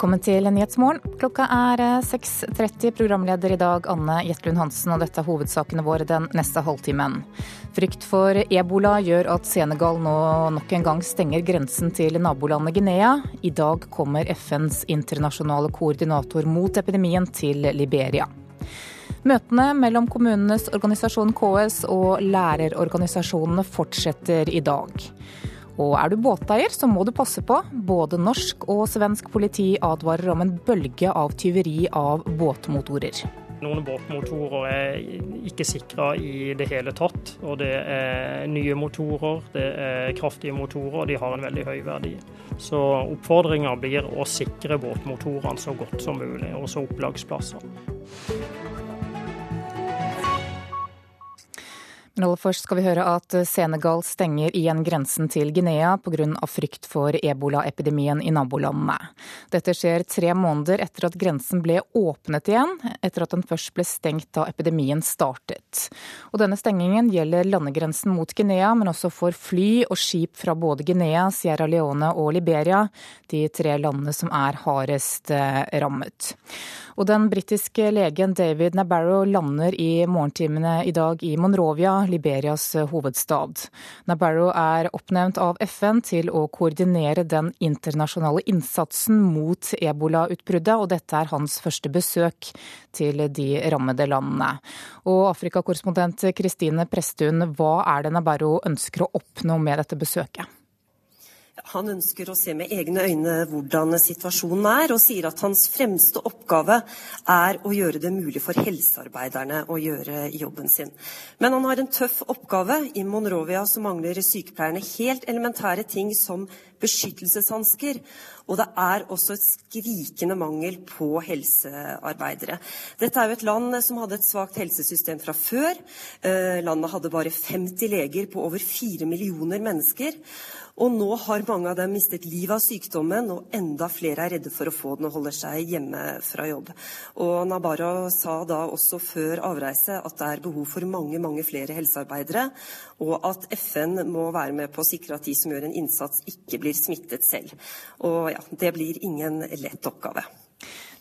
Velkommen til Nyhetsmorgen. Klokka er 6.30. Eh, Programleder i dag Anne Jetlund Hansen, og dette er hovedsakene våre den neste halvtimen. Frykt for ebola gjør at Senegal nå nok en gang stenger grensen til nabolandet Guinea. I dag kommer FNs internasjonale koordinator mot epidemien til Liberia. Møtene mellom kommunenes organisasjon KS og lærerorganisasjonene fortsetter i dag. Og er du båteier, så må du passe på. Både norsk og svensk politi advarer om en bølge av tyveri av båtmotorer. Noen båtmotorer er ikke sikra i det hele tatt. Og det er nye motorer, det er kraftige motorer, og de har en veldig høy verdi. Så oppfordringa blir å sikre båtmotorene så godt som mulig, også opplagsplasser. Men først skal vi høre at Senegal stenger igjen grensen til Guinea pga. frykt for ebolaepidemien i nabolandene. Dette skjer tre måneder etter at grensen ble åpnet igjen, etter at den først ble stengt da epidemien startet. Og denne stengingen gjelder landegrensen mot Guinea, men også for fly og skip fra både Guinea, Sierra Leone og Liberia, de tre landene som er hardest eh, rammet. Og den britiske legen David Nabarro lander i morgentimene i dag i Monrovia, Liberias hovedstad. Nabarro er oppnevnt av FN til å koordinere den internasjonale innsatsen mot ebolautbruddet, og dette er hans første besøk til de rammede landene. Og Afrikakorrespondent Kristine Presttun, hva er det Nabarro ønsker å oppnå med dette besøket? Han ønsker å se med egne øyne hvordan situasjonen er, og sier at hans fremste oppgave er å gjøre det mulig for helsearbeiderne å gjøre jobben sin. Men han har en tøff oppgave. I Monrovia så mangler sykepleierne helt elementære ting som beskyttelseshansker. Og det er også et skrikende mangel på helsearbeidere. Dette er jo et land som hadde et svakt helsesystem fra før. Eh, landet hadde bare 50 leger på over 4 millioner mennesker. Og nå har mange av dem mistet livet av sykdommen, og enda flere er redde for å få den og holder seg hjemme fra jobb. Og Nabarro sa da også før avreise at det er behov for mange, mange flere helsearbeidere, og at FN må være med på å sikre at de som gjør en innsats, ikke blir smittet selv. Og ja, det blir ingen lett oppgave.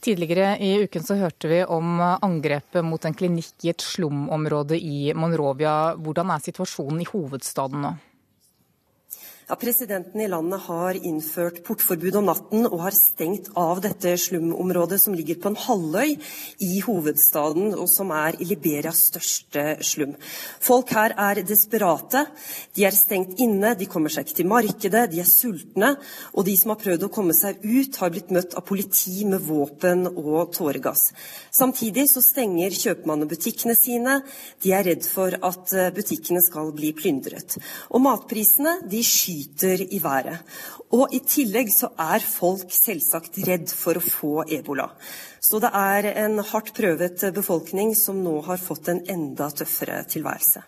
Tidligere i uken så hørte vi om angrepet mot en klinikk i et slumområde i Monrovia. Hvordan er situasjonen i hovedstaden nå? Ja, Presidenten i landet har innført portforbud om natten og har stengt av dette slumområdet som ligger på en halvøy i hovedstaden, og som er Liberias største slum. Folk her er desperate. De er stengt inne, de kommer seg ikke til markedet, de er sultne. Og de som har prøvd å komme seg ut, har blitt møtt av politi med våpen og tåregass. Samtidig så stenger kjøpmannene butikkene sine. De er redd for at butikkene skal bli plyndret. Og matprisene de skyter skyter i været. Og i tillegg så er folk selvsagt redd for å få ebola. Så det er en hardt prøvet befolkning som nå har fått en enda tøffere tilværelse.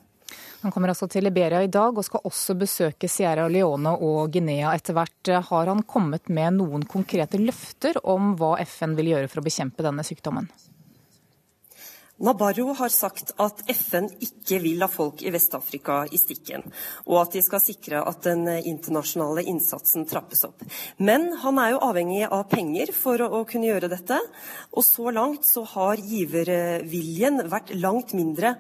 Han kommer altså til Liberia i dag og skal også besøke Sierra Leone og Guinea etter hvert. Har han kommet med noen konkrete løfter om hva FN vil gjøre for å bekjempe denne sykdommen? Nabarro har sagt at FN ikke vil la folk i Vest-Afrika i stikken, og at de skal sikre at den internasjonale innsatsen trappes opp. Men han er jo avhengig av penger for å, kunne gjøre dette, og så langt så har giverviljen vært langt mindre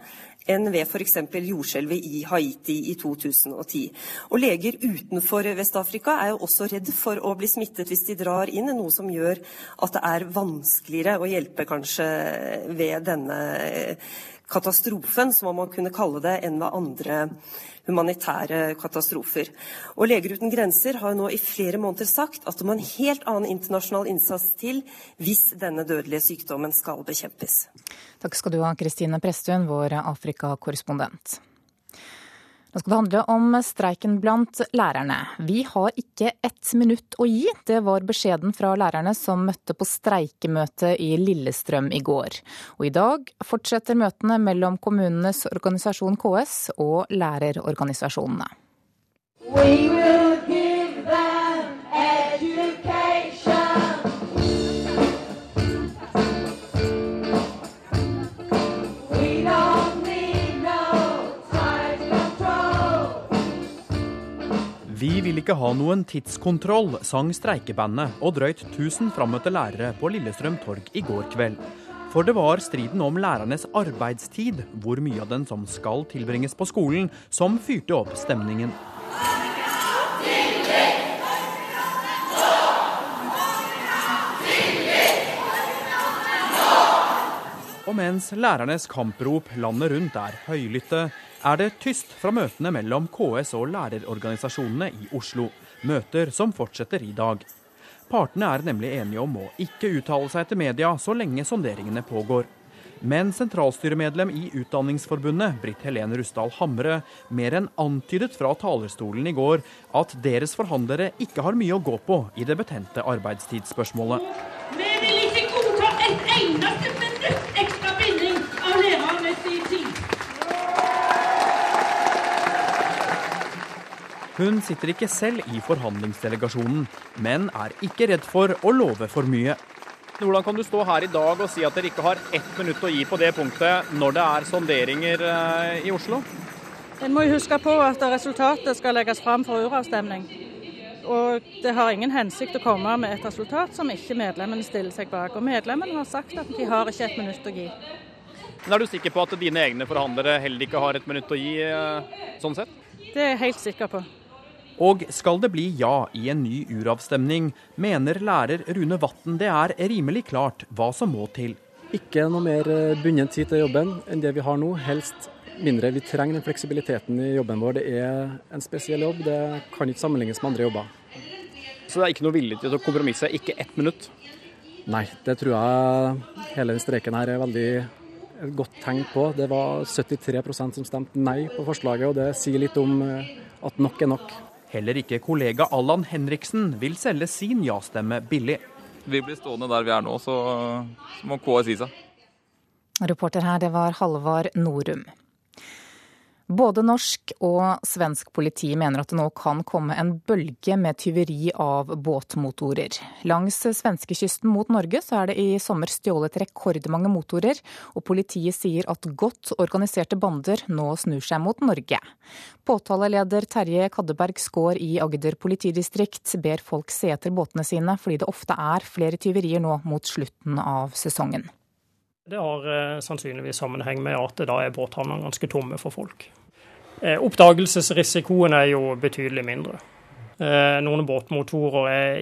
enn ved f.eks. jordskjelvet i Haiti i 2010. Og Leger utenfor Vest-Afrika er jo også redd for å bli smittet hvis de drar inn, noe som gjør at det er vanskeligere å hjelpe kanskje ved denne katastrofen, som man kunne kalle det, enn ved andre humanitære katastrofer. Og Leger uten grenser har nå i flere måneder sagt at det må en helt annen internasjonal innsats til hvis denne dødelige sykdommen skal bekjempes. Takk skal du ha, Kristine Presttun, vår Afrikakorrespondent. Nå skal det handle om streiken blant lærerne. Vi har ikke ett minutt å gi. Det var beskjeden fra lærerne som møtte på streikemøte i Lillestrøm i går. Og i dag fortsetter møtene mellom kommunenes organisasjon KS og lærerorganisasjonene. We will give Vi vil ikke ha noen tidskontroll, sang streikebandet og drøyt 1000 frammøtte lærere på Lillestrøm torg i går kveld. For det var striden om lærernes arbeidstid, hvor mye av den som skal tilbringes på skolen, som fyrte opp stemningen. Og mens lærernes kamprop landet rundt er høylytte, er det tyst fra møtene mellom KS og lærerorganisasjonene i Oslo. Møter som fortsetter i dag. Partene er nemlig enige om å ikke uttale seg til media så lenge sonderingene pågår. Men sentralstyremedlem i Utdanningsforbundet, Britt Helene Rusdal Hamre, mer enn antydet fra talerstolen i går at deres forhandlere ikke har mye å gå på i det betente arbeidstidsspørsmålet. Hun sitter ikke selv i forhandlingsdelegasjonen, men er ikke redd for å love for mye. Hvordan kan du stå her i dag og si at dere ikke har ett minutt å gi på det punktet når det er sonderinger eh, i Oslo? En må jo huske på at resultatet skal legges fram for uravstemning. Og det har ingen hensikt å komme med et resultat som ikke medlemmene stiller seg bak. Og medlemmene har sagt at de har ikke et minutt å gi. Men Er du sikker på at dine egne forhandlere heller ikke har et minutt å gi, eh, sånn sett? Det er jeg helt sikker på. Og skal det bli ja i en ny uravstemning, mener lærer Rune Vatn det er rimelig klart hva som må til. Ikke noe mer eh, bundet tid til jobben enn det vi har nå. Helst mindre. Vi trenger den fleksibiliteten i jobben vår. Det er en spesiell jobb. Det kan ikke sammenlignes med andre jobber. Så det er ikke noe vilje til å kompromisse? Ikke ett minutt? Nei, det tror jeg hele den streiken her er veldig godt tegn på. Det var 73% som stemte nei på forslaget, og det sier litt om eh, at nok er nok. Heller ikke kollega Allan Henriksen vil selge sin ja-stemme billig. Vi blir stående der vi er nå, så, så må KS gi seg. Reporter her, det var Halvard Norum. Både norsk og svensk politi mener at det nå kan komme en bølge med tyveri av båtmotorer. Langs svenskekysten mot Norge så er det i sommer stjålet rekordmange motorer, og politiet sier at godt organiserte bander nå snur seg mot Norge. Påtaleleder Terje Kaddeberg Skaar i Agder politidistrikt ber folk se etter båtene sine, fordi det ofte er flere tyverier nå mot slutten av sesongen. Det har eh, sannsynligvis sammenheng med at da er båthavnene ganske tomme for folk. Eh, oppdagelsesrisikoen er jo betydelig mindre. Eh, noen båtmotorer er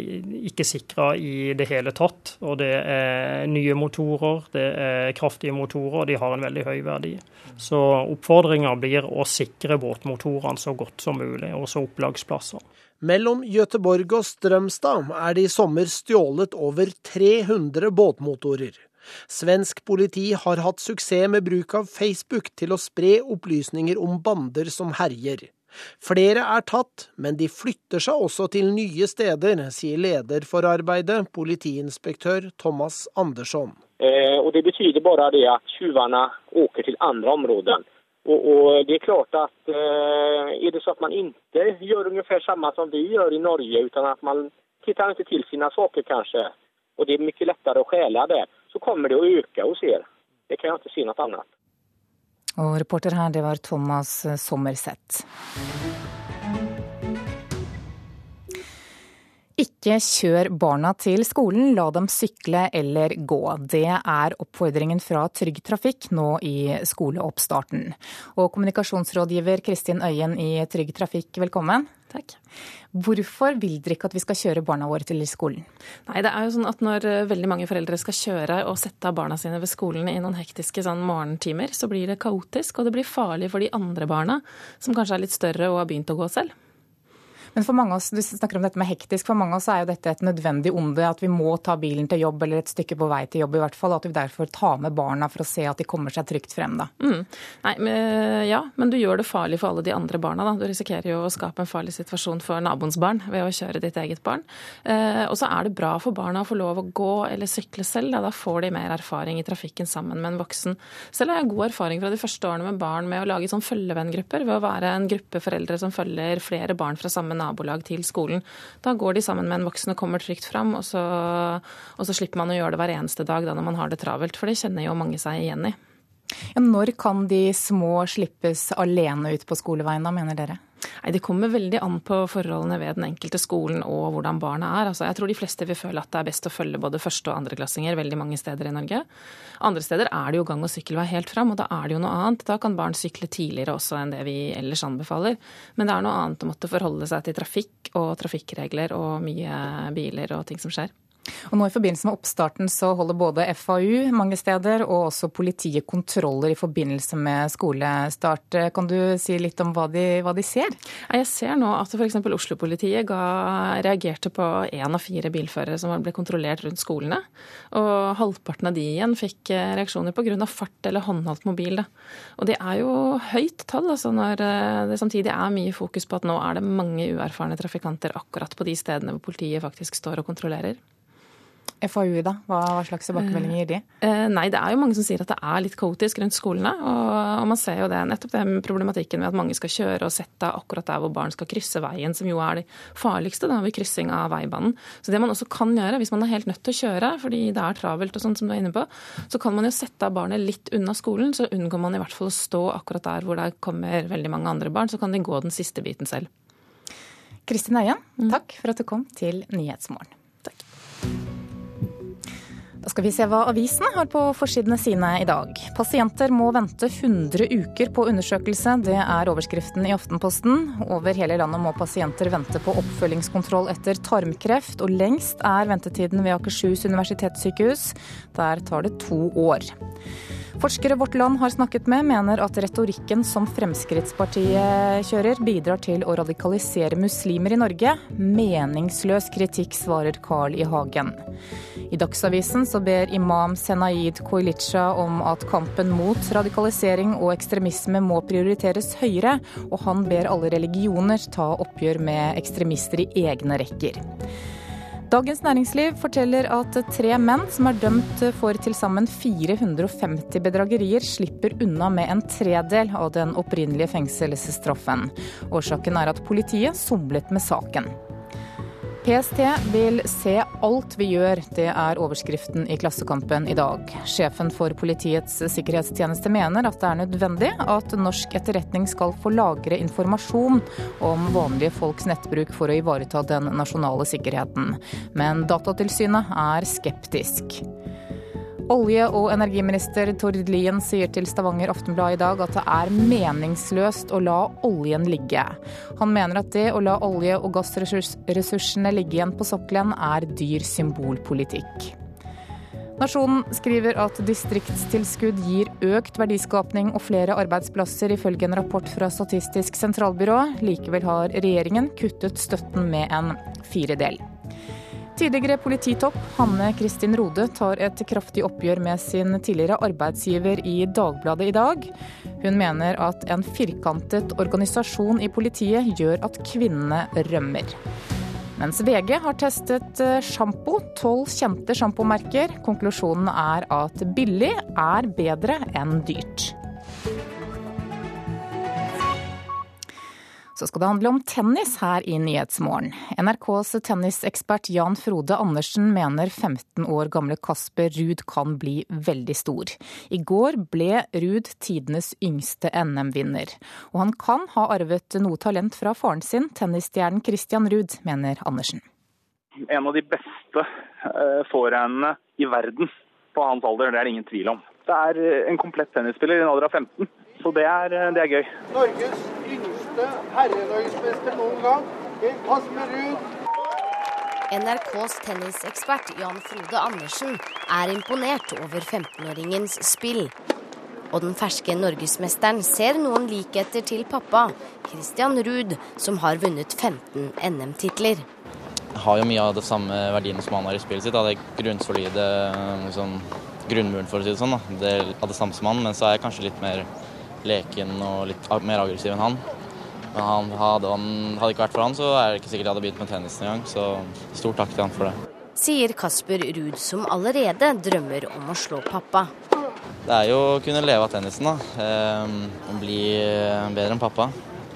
ikke sikra i det hele tatt. Og det er nye motorer, det er kraftige motorer, og de har en veldig høy verdi. Så oppfordringa blir å sikre båtmotorene så godt som mulig, også opplagsplasser. Mellom Gøteborg og Strømstad er det i sommer stjålet over 300 båtmotorer. Svensk politi har hatt suksess med bruk av Facebook til å spre opplysninger om bander som herjer. Flere er tatt, men de flytter seg også til nye steder, sier leder for arbeidet, politiinspektør Thomas Andersson. Eh, og Det betyr bare det at tyvene åker til andre områder. Og, og, det er klart at eh, er det så at man ikke gjør omtrent samme som vi gjør i Norge, uten at man titter ikke til sine saker kanskje, og det er mye lettere å stjele det, så kommer det å øke hos dere. Det kan jeg ikke si noe annet. Og reporter her, det var Thomas Sommerseth. Ikke kjør barna til skolen, la dem sykle eller gå. Det er oppfordringen fra Trygg Trafikk nå i skoleoppstarten. Og kommunikasjonsrådgiver Kristin Øyen i Trygg Trafikk, velkommen. Takk. Hvorfor vil dere ikke at vi skal kjøre barna våre til skolen? Nei, det er jo sånn at Når eh, veldig mange foreldre skal kjøre og sette av barna sine ved skolen i noen hektiske sånn morgentimer, så blir det kaotisk, og det blir farlig for de andre barna, som kanskje er litt større og har begynt å gå selv. Men for mange av oss, du snakker om dette med hektisk, for mange av oss er jo dette et nødvendig onde. At vi må ta bilen til jobb eller et stykke på vei til jobb i hvert fall. At vi derfor tar med barna for å se at de kommer seg trygt frem da. Mm. Nei, men, ja, men du gjør det farlig for alle de andre barna. da. Du risikerer jo å skape en farlig situasjon for naboens barn ved å kjøre ditt eget barn. Eh, og så er det bra for barna å få lov å gå eller sykle selv. Da, da får de mer erfaring i trafikken sammen med en voksen. Selv har jeg god erfaring fra de første årene med barn med å lage sånn følgevenngrupper ved å være en gruppe foreldre som følger flere barn fra samme nabolag til skolen. Da går de sammen med en voksen og kommer trygt fram, og så, og så slipper man å gjøre det hver eneste dag da når man har det travelt, for det kjenner jo mange seg igjen i. Ja, når kan de små slippes alene ut på skoleveien, da, mener dere? Nei, Det kommer veldig an på forholdene ved den enkelte skolen og hvordan barna er. Altså, jeg tror de fleste vil føle at det er best å følge både første- og andreklassinger veldig mange steder i Norge. Andre steder er det jo gang- og sykkelvei helt fram, og da er det jo noe annet. Da kan barn sykle tidligere også enn det vi ellers anbefaler. Men det er noe annet å måtte forholde seg til trafikk og trafikkregler og mye biler og ting som skjer. Og nå I forbindelse med oppstarten så holder både FAU mange steder og også politiet kontroller i forbindelse med skolestart. Kan du si litt om hva de, hva de ser? Jeg ser nå at f.eks. Oslo-politiet reagerte på én av fire bilførere som ble kontrollert rundt skolene. Og halvparten av de igjen fikk eh, reaksjoner pga. fart eller håndholdt mobil. Og det er jo høyt tall altså når eh, det samtidig er mye fokus på at nå er det mange uerfarne trafikanter akkurat på de stedene hvor politiet faktisk står og kontrollerer. FAU, da? Hva, slags tilbakemeldinger gir de? Eh, nei, Det er jo mange som sier at det er litt kaotisk rundt skolene. Og, og man ser jo det, nettopp den problematikken med at mange skal kjøre og sette akkurat der hvor barn skal krysse veien, som jo er det farligste da, ved kryssing av veibanen. Så det man også kan gjøre, hvis man er helt nødt til å kjøre fordi det er travelt og sånn som du er inne på, så kan man jo sette av barnet litt unna skolen, så unngår man i hvert fall å stå akkurat der hvor det kommer veldig mange andre barn. Så kan de gå den siste biten selv. Kristin Øyen, mm. takk for at du kom til Nyhetsmorgen. Da skal vi se hva avisene har på forsidene sine i dag. Pasienter må vente 100 uker på undersøkelse, det er overskriften i Aftenposten. Over hele landet må pasienter vente på oppfølgingskontroll etter tarmkreft, og lengst er ventetiden ved Akershus universitetssykehus. Der tar det to år. Forskere Vårt Land har snakket med, mener at retorikken som Fremskrittspartiet kjører, bidrar til å radikalisere muslimer i Norge. Meningsløs kritikk, svarer Carl I. Hagen. I Dagsavisen så ber imam Senaid Koilicha om at kampen mot radikalisering og ekstremisme må prioriteres høyere, og han ber alle religioner ta oppgjør med ekstremister i egne rekker. Dagens Næringsliv forteller at tre menn som er dømt for til sammen 450 bedragerier, slipper unna med en tredel av den opprinnelige fengselsstraffen. Årsaken er at politiet somlet med saken. PST vil se alt vi gjør, det er overskriften i Klassekampen i dag. Sjefen for Politiets sikkerhetstjeneste mener at det er nødvendig at norsk etterretning skal få lagre informasjon om vanlige folks nettbruk for å ivareta den nasjonale sikkerheten. Men Datatilsynet er skeptisk. Olje- og energiminister Tord Lien sier til Stavanger Aftenblad i dag at det er meningsløst å la oljen ligge. Han mener at det å la olje- og gassressursene ligge igjen på sokkelen er dyr symbolpolitikk. Nasjonen skriver at distriktstilskudd gir økt verdiskapning og flere arbeidsplasser, ifølge en rapport fra Statistisk sentralbyrå. Likevel har regjeringen kuttet støtten med en firedel. Tidligere polititopp Hanne Kristin Rode tar et kraftig oppgjør med sin tidligere arbeidsgiver i Dagbladet i dag. Hun mener at en firkantet organisasjon i politiet gjør at kvinnene rømmer. Mens VG har testet eh, sjampo, tolv kjente sjampomerker. Konklusjonen er at billig er bedre enn dyrt. Så skal det handle om tennis her i Nyhetsmorgen. NRKs tennisekspert Jan Frode Andersen mener 15 år gamle Kasper Ruud kan bli veldig stor. I går ble Ruud tidenes yngste NM-vinner. Og han kan ha arvet noe talent fra faren sin, tennisstjernen Christian Ruud, mener Andersen. En av de beste eh, i verden på hans alder, det er det ingen tvil om. Det er eh, en komplett tennisspiller i en alder av 15, så det er, eh, det er gøy. Norges yngste beste herrenorgesmester noen gang, Kasper Ruud. NRKs tennisekspert Jan Frode Andersen er imponert over 15-åringens spill. Og den ferske norgesmesteren ser noen likheter til pappa, Christian Ruud, som har vunnet 15 NM-titler. Jeg har jo mye av de samme verdiene som han har i spillet sitt. Det grunnsolide liksom, grunnmuren, for å si det sånn. Da. Det er av det samme som han, men så er jeg kanskje litt mer leken og litt mer aggressiv enn han. Men han, hadde, han, hadde ikke vært for han, så er det ikke sikkert jeg hadde begynt med tennisen engang. Så stor takk til han for det. Sier Kasper Ruud, som allerede drømmer om å slå pappa. Det er jo å kunne leve av tennisen, da. Eh, bli bedre enn pappa.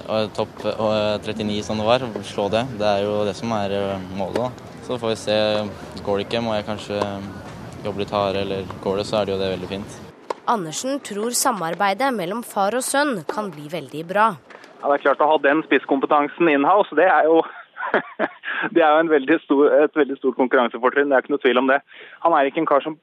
Og topp 39 som det var, slå det. Det er jo det som er eh, målet. da. Så får vi se. Går det ikke, må jeg kanskje jobbe litt hardere, eller går det, så er det jo det veldig fint. Andersen tror samarbeidet mellom far og sønn kan bli veldig bra. Ja, det er klart Å ha den spisskompetansen in-house, det er jo det er jo veldig stor, et veldig stort konkurransefortrinn. Det er ikke noe tvil om det. Han er ikke en kar som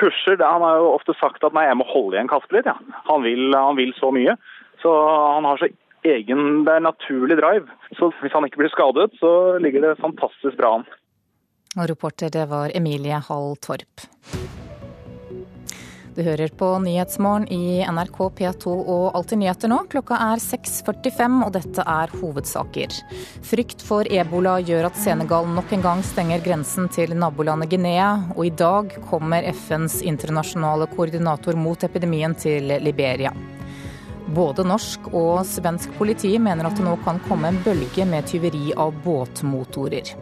pusher. Han har jo ofte sagt at nei, jeg må holde igjen Kasper litt. Ja. Han, vil, han vil så mye. Så han har så egen, det er naturlig drive. Så hvis han ikke blir skadet, så ligger det fantastisk bra an. Og reporter det var Emilie Hall Torp. Du hører på Nyhetsmorgen i NRK P2 og Alltid nyheter nå. Klokka er 6.45 og dette er hovedsaker. Frykt for ebola gjør at Senegal nok en gang stenger grensen til nabolandet Guinea. Og i dag kommer FNs internasjonale koordinator mot epidemien til Liberia. Både norsk og svensk politi mener at det nå kan komme en bølge med tyveri av båtmotorer.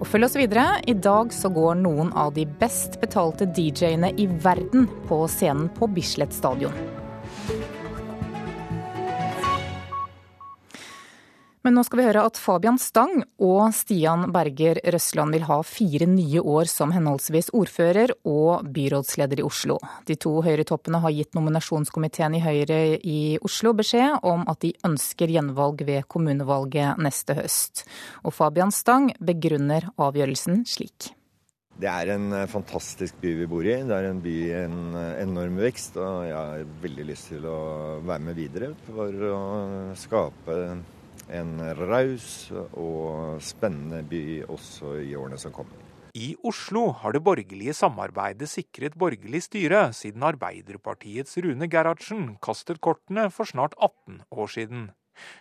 Og følg oss videre. I dag så går noen av de best betalte DJ-ene i verden på scenen på Bislett stadion. Men nå skal vi høre at Fabian Stang og Stian Berger Røsland vil ha fire nye år som henholdsvis ordfører og byrådsleder i Oslo. De to Høyre-toppene har gitt nominasjonskomiteen i Høyre i Oslo beskjed om at de ønsker gjenvalg ved kommunevalget neste høst. Og Fabian Stang begrunner avgjørelsen slik. Det er en eh, fantastisk by vi bor i. Det er en by i en eh, enorm vekst. Og jeg har veldig lyst til å være med videre for å skape en raus og spennende by også i årene som kommer. I Oslo har det borgerlige samarbeidet sikret borgerlig styre siden Arbeiderpartiets Rune Gerhardsen kastet kortene for snart 18 år siden.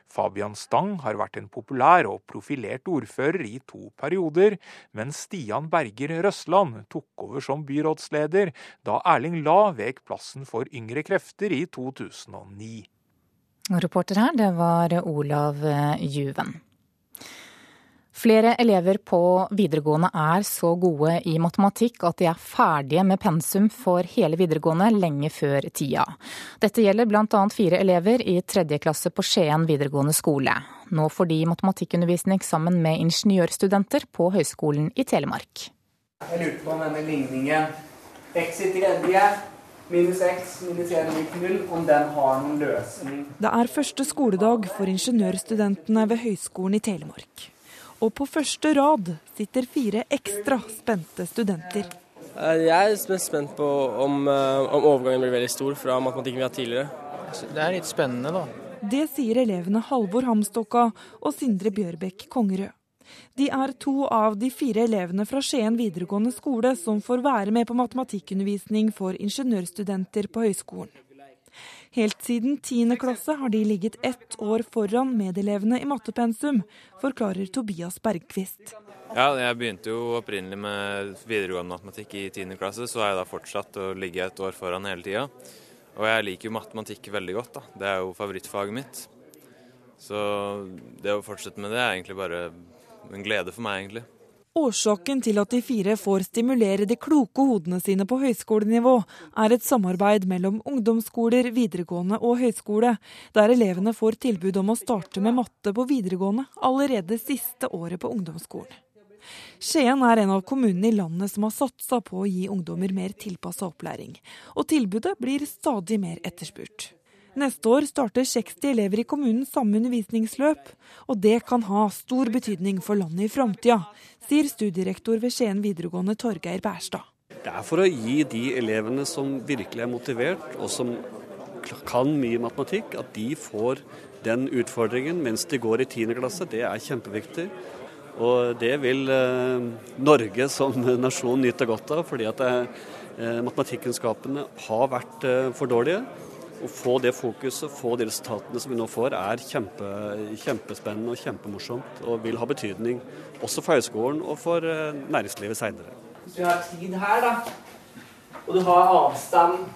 Fabian Stang har vært en populær og profilert ordfører i to perioder, mens Stian Berger Røsland tok over som byrådsleder da Erling La vek plassen for yngre krefter i 2009. Reporter her, det var Olav eh, Juven. Flere elever på videregående er så gode i matematikk at de er ferdige med pensum for hele videregående lenge før tida. Dette gjelder bl.a. fire elever i tredje klasse på Skien videregående skole. Nå får de matematikkundervisning sammen med ingeniørstudenter på Høgskolen i Telemark. Jeg lurte på om denne ligningen x i tredje minus x minus 1 lik 0, om den har noen løsning. Det er første skoledag for ingeniørstudentene ved Høgskolen i Telemark. Og på første rad sitter fire ekstra spente studenter. Eh, jeg er mest spent på om, eh, om overgangen blir veldig stor fra matematikken vi har tidligere. Det er litt spennende, da. Det sier elevene Halvor Hamstokka og Sindre Bjørbekk Kongerød. De er to av de fire elevene fra Skien videregående skole som får være med på matematikkundervisning for ingeniørstudenter på høyskolen. Helt siden 10. klasse har de ligget ett år foran medelevene i mattepensum, forklarer Tobias Bergquist. Ja, jeg begynte jo opprinnelig med videregående matematikk i 10. klasse, så har jeg da fortsatt å ligge et år foran hele tida. Og jeg liker jo matematikk veldig godt, da. Det er jo favorittfaget mitt. Så det å fortsette med det er egentlig bare en glede for meg, egentlig. Årsaken til at de fire får stimulere de kloke hodene sine på høyskolenivå, er et samarbeid mellom ungdomsskoler, videregående og høyskole, der elevene får tilbud om å starte med matte på videregående allerede siste året på ungdomsskolen. Skien er en av kommunene i landet som har satsa på å gi ungdommer mer tilpassa opplæring, og tilbudet blir stadig mer etterspurt. Neste år starter 60 elever i kommunen samme undervisningsløp, og det kan ha stor betydning for landet i framtida, sier studierektor ved Skien videregående Torgeir Bærstad. Det er for å gi de elevene som virkelig er motivert, og som kan mye matematikk, at de får den utfordringen mens de går i 10. klasse. Det er kjempeviktig. Og det vil eh, Norge som nasjon nyte godt av, fordi at eh, matematikkunnskapene har vært eh, for dårlige. Å få det fokuset, få de resultatene som vi nå får, er kjempe, kjempespennende og kjempemorsomt. Og vil ha betydning også for høyskolen og for eh, næringslivet seinere. Hvis vi har tid her, da, og du har avstand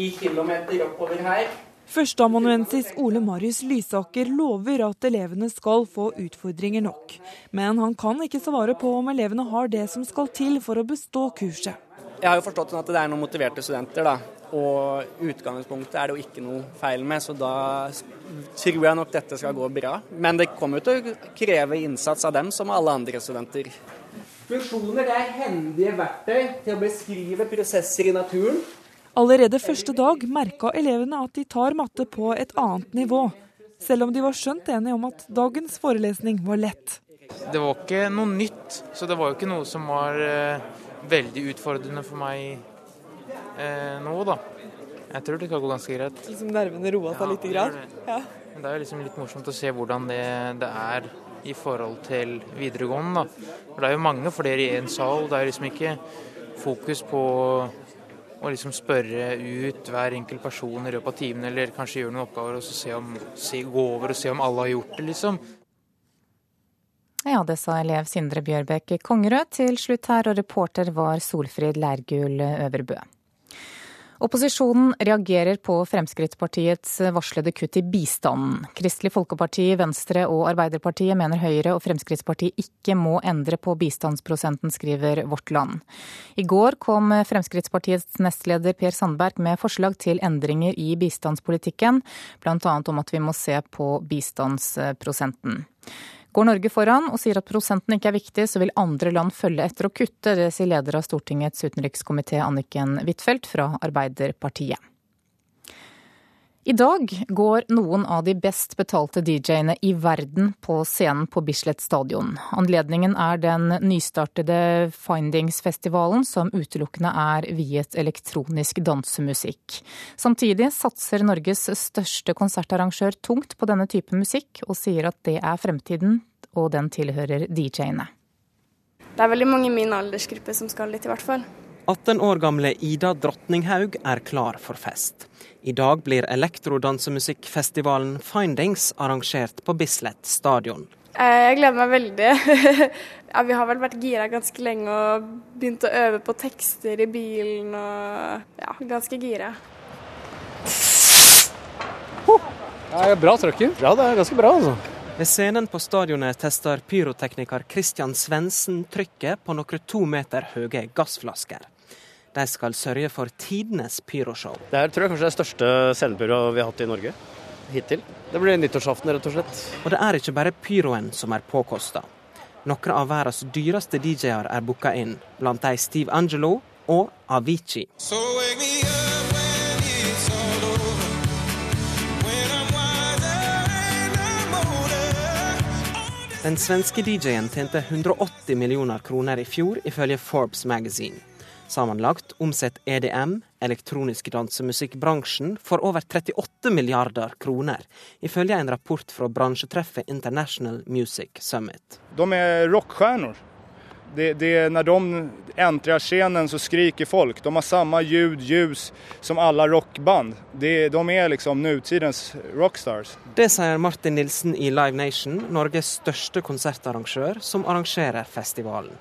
i kilometer oppover her Førsteamanuensis Ole Marius Lysaker lover at elevene skal få utfordringer nok. Men han kan ikke svare på om elevene har det som skal til for å bestå kurset. Jeg har jo forstått at det er noen motiverte studenter, da. Og utgangspunktet er det jo ikke noe feil med, så da tror jeg nok dette skal gå bra. Men det kommer jo til å kreve innsats av dem, som alle andre studenter. Funksjoner er hendige verktøy til å beskrive prosesser i naturen. Allerede første dag merka elevene at de tar matte på et annet nivå. selv om de var skjønt enige om at dagens forelesning var lett. Det var ikke noe nytt, så det var jo ikke noe som var eh, veldig utfordrende for meg eh, nå, da. Jeg tror det kan gå ganske greit. Liksom nervene roa seg litt? Grad. Ja. Det er liksom litt morsomt å se hvordan det, det, er i forhold til videregående. da. For Det er jo mange flere i en sal. Det er liksom ikke fokus på å liksom spørre ut hver enkelt person i løpet av timen, eller kanskje gjøre noen oppgaver og så se om, se, gå over og se om alle har gjort det, liksom. Ja, det sa elev Sindre Bjørbekk Kongerød til slutt her, og reporter var Solfrid Leirgul Øverbø. Opposisjonen reagerer på Fremskrittspartiets varslede kutt i bistanden. Kristelig Folkeparti, Venstre og Arbeiderpartiet mener Høyre og Fremskrittspartiet ikke må endre på bistandsprosenten, skriver Vårt Land. I går kom Fremskrittspartiets nestleder Per Sandberg med forslag til endringer i bistandspolitikken, bl.a. om at vi må se på bistandsprosenten. Går Norge foran og sier at prosenten ikke er viktig, så vil andre land følge etter å kutte. Det sier leder av Stortingets utenrikskomité Anniken Huitfeldt fra Arbeiderpartiet. I dag går noen av de best betalte DJ-ene i verden på scenen på Bislett stadion. Anledningen er den nystartede Findings-festivalen, som utelukkende er viet elektronisk dansemusikk. Samtidig satser Norges største konsertarrangør tungt på denne type musikk, og sier at det er fremtiden, og den tilhører DJ-ene. Det er veldig mange i min aldersgruppe som skal dit, i hvert fall. 18 år gamle Ida Drottninghaug er klar for fest. I dag blir elektrodansemusikkfestivalen Findings arrangert på Bislett stadion. Eh, jeg gleder meg veldig. ja, vi har vel vært gira ganske lenge og begynt å øve på tekster i bilen og ja, ganske gira. Ja, bra trøkken. Ja, det er ganske bra, altså. Ved scenen på stadionet tester pyrotekniker Christian Svendsen trykket på noen to meter høye gassflasker. De skal sørge for tidenes pyroshow. Det her tror jeg kanskje er det største scenepyroet vi har hatt i Norge hittil. Det blir nyttårsaften, rett og slett. Og det er ikke bare pyroen som er påkosta. Noen av verdens dyreste DJ-er er booka inn, blant de Steve Angelo og Avicii. So Den svenske DJ-en tjente 180 millioner kroner i fjor, ifølge Forbes Magazine. Sammenlagt omsetter EDM, elektronisk dansemusikkbransjen, for over 38 milliarder kroner, ifølge en rapport fra bransjetreffet International Music Summit. De er rockestjerner. Det, det, når de entrer scenen, så skriker folk. De har samme ljud, ljus som alle rockband. Det, de er liksom nutidens rockstars. Det sier Martin Nilsen i Live Nation, Norges største konsertarrangør, som arrangerer festivalen.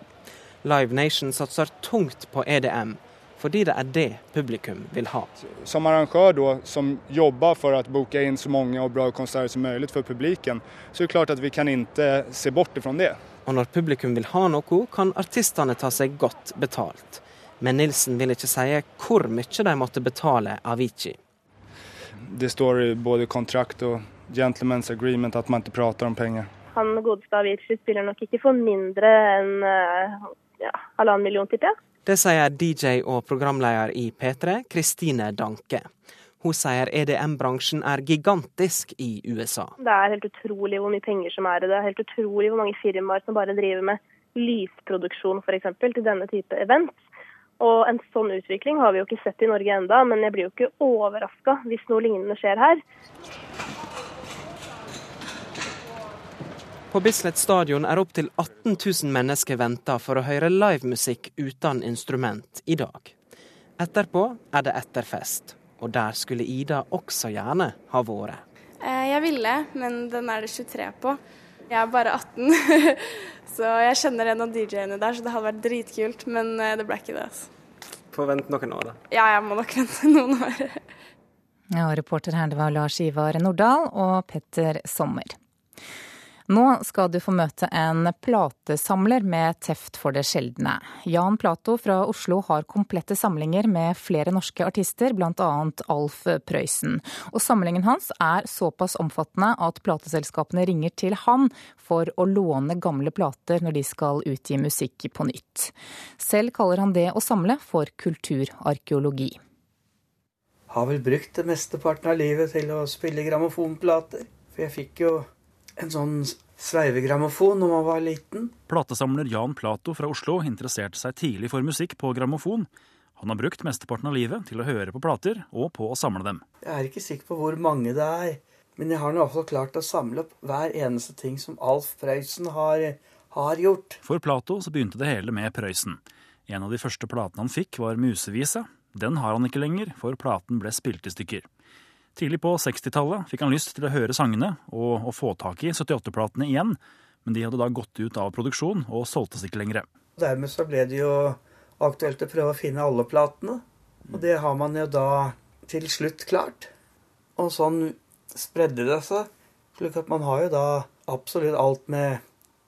Live Nation satser tungt på EDM, fordi det er det publikum vil ha. Som arrangør då, som jobber for å boke inn så mange og bra konserter som mulig for publikum, så er det klart at vi kan ikke se bort fra det. Og når publikum vil ha noe, kan artistene ta seg godt betalt. Men Nilsen vil ikke si hvor mye de måtte betale Avicii. Det står i både kontrakt og gentleman's agreement at man ikke prater om penger. Han godeste Avicii spiller nok ikke for mindre enn eh, ja, halvannen million, tipper jeg. Det sier DJ og programleder i P3, Kristine Danke. Hun sier EDM-bransjen er gigantisk i USA. Det er helt utrolig hvor mye penger som er i det. Det er helt utrolig hvor mange firmaer som bare driver med lysproduksjon f.eks. til denne type events. Og en sånn utvikling har vi jo ikke sett i Norge enda, men jeg blir jo ikke overraska hvis noe lignende skjer her. På Bislett stadion er opptil 18 000 mennesker venta for å høre livemusikk uten instrument i dag. Etterpå er det etterfest, og der skulle Ida også gjerne ha vært. Eh, jeg ville, men den er det 23 på. Jeg er bare 18, så jeg kjenner en av DJ-ene der, så det hadde vært dritkult, men eh, det ble ikke det. altså. Få vente noen år, da. Ja, jeg må nok vente noen år. Ja, reporter her det var Lars Ivar Nordahl og Petter Sommer. Nå skal du få møte en platesamler med teft for det sjeldne. Jan Plato fra Oslo har komplette samlinger med flere norske artister, bl.a. Alf Prøysen. Og samlingen hans er såpass omfattende at plateselskapene ringer til han for å låne gamle plater når de skal utgi musikk på nytt. Selv kaller han det å samle for kulturarkeologi. Har vel brukt det mesteparten av livet til å spille grammofonplater. For jeg fikk jo en sånn sveivegrammofon når man var liten. Platesamler Jan Plato fra Oslo interesserte seg tidlig for musikk på grammofon. Han har brukt mesteparten av livet til å høre på plater og på å samle dem. Jeg er ikke sikker på hvor mange det er, men jeg har nå iallfall klart å samle opp hver eneste ting som Alf Prøysen har, har gjort. For Plato så begynte det hele med Prøysen. En av de første platene han fikk, var Musevisa. Den har han ikke lenger, for platen ble spilt i stykker. Tidlig på 60-tallet fikk han lyst til å høre sangene og å få tak i 78-platene igjen, men de hadde da gått ut av produksjon og solgtes ikke lenger. Dermed så ble det jo aktuelt å prøve å finne alle platene, og det har man jo da til slutt klart. Og sånn spredde det seg, slik at man har jo da absolutt alt med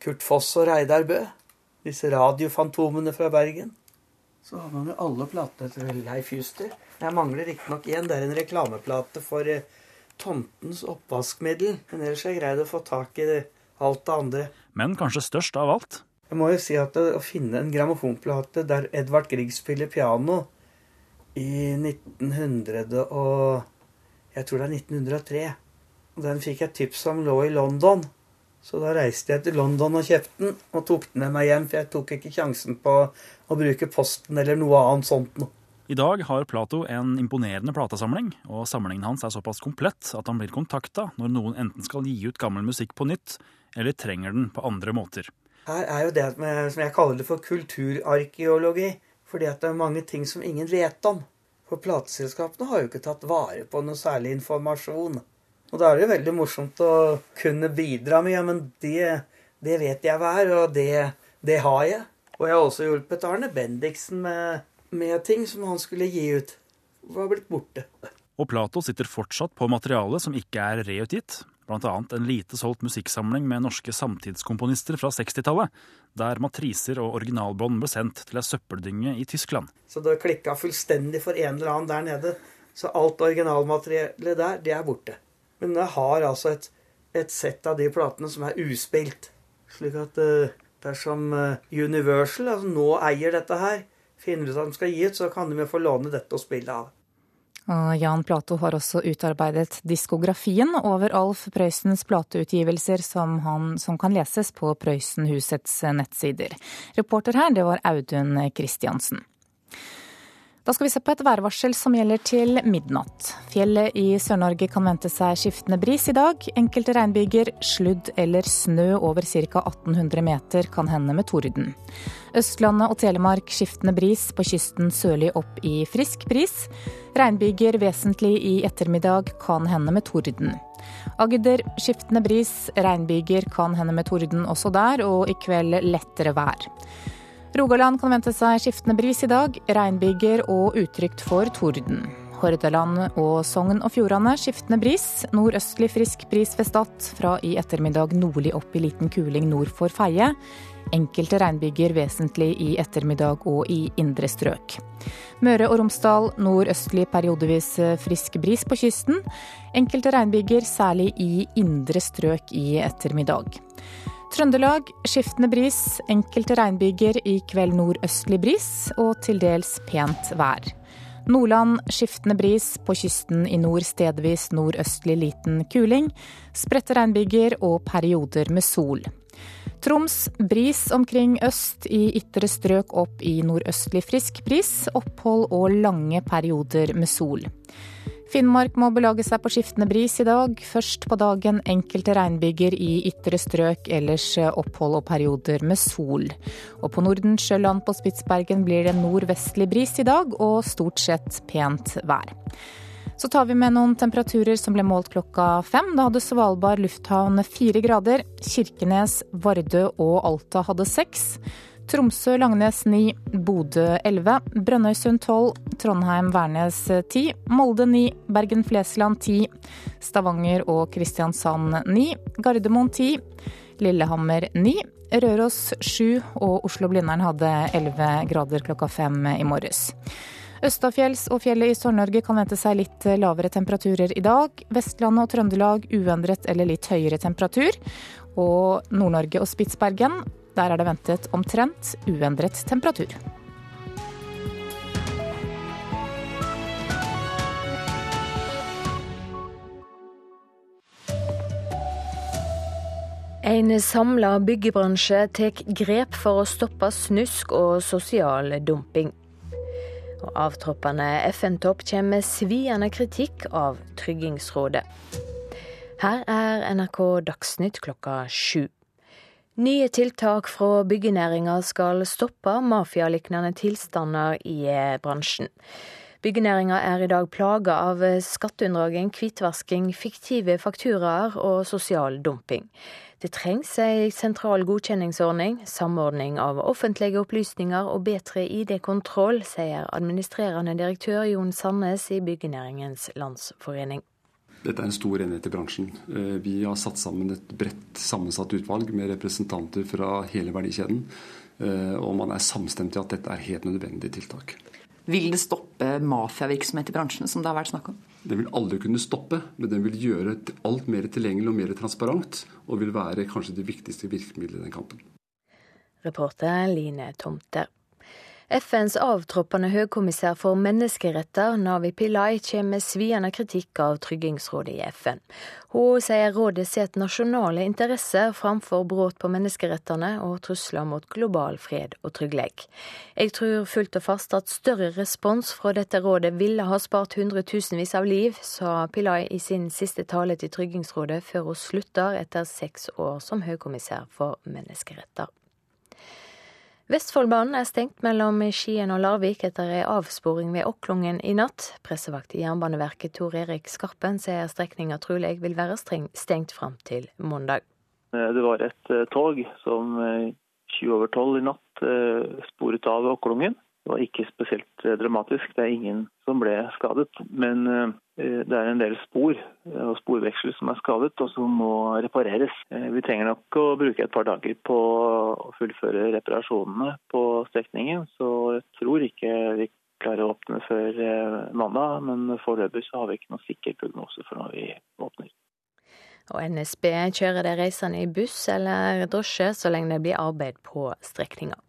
Kurt Foss og Reidar Bø, disse radiofantomene fra Bergen. Så har man jo alle platene til Leif Juster. Jeg mangler riktignok én. Det er en reklameplate for eh, Tomtens oppvaskmiddel. Men ellers har jeg greid å få tak i alt det andre. Men kanskje størst av alt? Jeg må jo si at å finne en grammofonplate der Edvard Grieg spiller piano i 1900 og Jeg tror det er 1903. Den fikk jeg tips om lå i London. Så da reiste jeg til London og kjøpte den, og tok den med meg hjem. For jeg tok ikke sjansen på å bruke Posten eller noe annet sånt noe. I dag har Plato en imponerende platesamling, og samlingen hans er såpass komplett at han blir kontakta når noen enten skal gi ut gammel musikk på nytt, eller trenger den på andre måter. Her er jo det med, som jeg kaller det for kulturarkeologi. Fordi at det er mange ting som ingen vet om. For plateselskapene har jo ikke tatt vare på noe særlig informasjon. Og da er det jo veldig morsomt å kunne bidra med ja, men det, det vet jeg hva er, og det, det, har jeg. Og jeg har også hjulpet Arne Bendiksen med, med ting som han skulle gi ut. Var blitt borte. Og Plato sitter fortsatt på materiale som ikke er reutgitt, bl.a. en lite solgt musikksamling med norske samtidskomponister fra 60-tallet, der matriser og originalbånd ble sendt til ei søppeldynge i Tyskland. Så det klikka fullstendig for en eller annen der nede. Så alt originalmateriellet der, det er borte. Men jeg har altså et, et sett av de platene som er uspilt. Slik at uh, dersom uh, Universal altså nå eier dette her, finner ut at de skal gi ut, så kan de jo få låne dette og spille av. Og Jan Plato har også utarbeidet diskografien over Alf Prøysens plateutgivelser, som, han, som kan leses på Prøysenhusets nettsider. Reporter her, det var Audun Kristiansen. Da skal vi se på et værvarsel som gjelder til midnatt. Fjellet i Sør-Norge kan vente seg skiftende bris i dag. Enkelte regnbyger, sludd eller snø over ca. 1800 meter kan hende med torden. Østlandet og Telemark skiftende bris, på kysten sørlig opp i frisk bris. Regnbyger vesentlig i ettermiddag, kan hende med torden. Agder skiftende bris, regnbyger kan hende med torden også der, og i kveld lettere vær. Rogaland kan vente seg skiftende bris i dag, regnbyger og utrygt for torden. Hordaland og Sogn og Fjordane skiftende bris. Nordøstlig frisk bris ved Stad. Fra i ettermiddag nordlig opp i liten kuling nord for Feie. Enkelte regnbyger vesentlig i ettermiddag og i indre strøk. Møre og Romsdal nordøstlig periodevis frisk bris på kysten. Enkelte regnbyger særlig i indre strøk i ettermiddag. Trøndelag skiftende bris, enkelte regnbyger, i kveld nordøstlig bris og til dels pent vær. Nordland skiftende bris, på kysten i nord stedvis nordøstlig liten kuling. Spredte regnbyger og perioder med sol. Troms bris omkring øst, i ytre strøk opp i nordøstlig frisk bris. Opphold og lange perioder med sol. Finnmark må belage seg på skiftende bris i dag. Først på dagen enkelte regnbyger i ytre strøk, ellers opphold og perioder med sol. Og på Nordensjøland på Spitsbergen blir det nordvestlig bris i dag, og stort sett pent vær. Så tar vi med noen temperaturer som ble målt klokka fem. Da hadde Svalbard lufthavn fire grader. Kirkenes, Vardø og Alta hadde seks. Tromsø-Langnes 9, Bodø 11, Brønnøysund 12, Trondheim-Værnes 10, Molde 9, Bergen-Flesland 10, Stavanger og Kristiansand 9, Gardermoen 10, Lillehammer 9, Røros 7 og Oslo-Blindern hadde 11 grader klokka fem i morges. Østafjells og fjellet i Sør-Norge kan vente seg litt lavere temperaturer i dag. Vestlandet og Trøndelag uendret eller litt høyere temperatur. Og Nord-Norge og Spitsbergen der er det ventet omtrent uendret temperatur. En samla byggebransje tar grep for å stoppe snusk og sosial dumping. Og avtroppende FN-topp kommer med sviende kritikk av Tryggingsrådet. Her er NRK Dagsnytt klokka sju. Nye tiltak fra byggenæringa skal stoppe mafialignende tilstander i bransjen. Byggenæringa er i dag plaga av skatteunndraging, hvitvasking, fiktive fakturaer og sosial dumping. Det trengs ei sentral godkjenningsordning, samordning av offentlige opplysninger og bedre ID-kontroll, sier administrerende direktør Jon Sandnes i Byggenæringens Landsforening. Dette er en stor enighet i bransjen. Eh, vi har satt sammen et bredt sammensatt utvalg med representanter fra hele verdikjeden. Eh, og man er samstemt i at dette er helt nødvendige tiltak. Vil det stoppe mafiavirksomhet i bransjen, som det har vært snakk om? Den vil aldri kunne stoppe, men den vil gjøre alt mer tilgjengelig og mer transparent, og vil være kanskje det viktigste virkemidlet i den kampen. Reporter Line Tomter. FNs avtroppende høykommissær for menneskeretter, Navi Pillai, kommer med sviende kritikk av Tryggingsrådet i FN. Hun sier rådet setter nasjonale interesser framfor brudd på menneskerettene og trusler mot global fred og trygghet. Jeg tror fullt og fast at større respons fra dette rådet ville ha spart hundretusenvis av liv, sa Pillai i sin siste tale til Tryggingsrådet før hun slutter etter seks år som høykommissær for menneskeretter. Vestfoldbanen er stengt mellom Skien og Larvik etter ei avsporing ved Åklungen i natt. Pressevakt i Jernbaneverket Tor Erik Skarpen sier strekninga trolig vil være stengt fram til mandag. Det var et eh, tog som 20 eh, over 12 i natt eh, sporet av Okklungen. Det var ikke spesielt eh, dramatisk, det er ingen som ble skadet. Men eh, det er en del spor eh, og sporveksler som er skadet og som må repareres. Vi trenger nok å bruke et par dager på å fullføre reparasjonene på strekningen, så jeg tror ikke vi klarer å åpne før mandag. Men foreløpig så har vi ikke noen sikker prognose for når vi åpner. Og NSB kjører de reisende i buss eller drosje så lenge det blir arbeid på strekninga.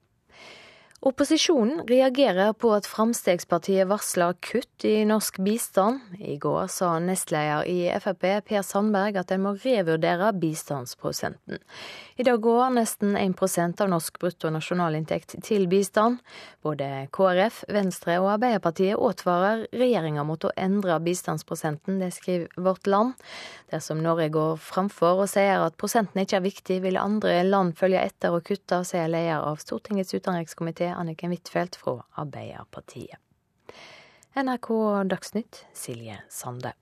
Opposisjonen reagerer på at Fremskrittspartiet varsler kutt i norsk bistand. I går sa nestleder i Frp Per Sandberg at en må revurdere bistandsprosenten. I dag går nesten 1% av norsk bruttonasjonalinntekt til bistand. Både KrF, Venstre og Arbeiderpartiet advarer regjeringa mot å endre bistandsprosenten, det skriver Vårt Land. Dersom Norge går framfor og sier at prosenten ikke er viktig, vil andre land følge etter og kutte, sier leder av Stortingets utenrikskomité Anniken Huitfeldt fra Arbeiderpartiet. NRK Dagsnytt, Silje Sande.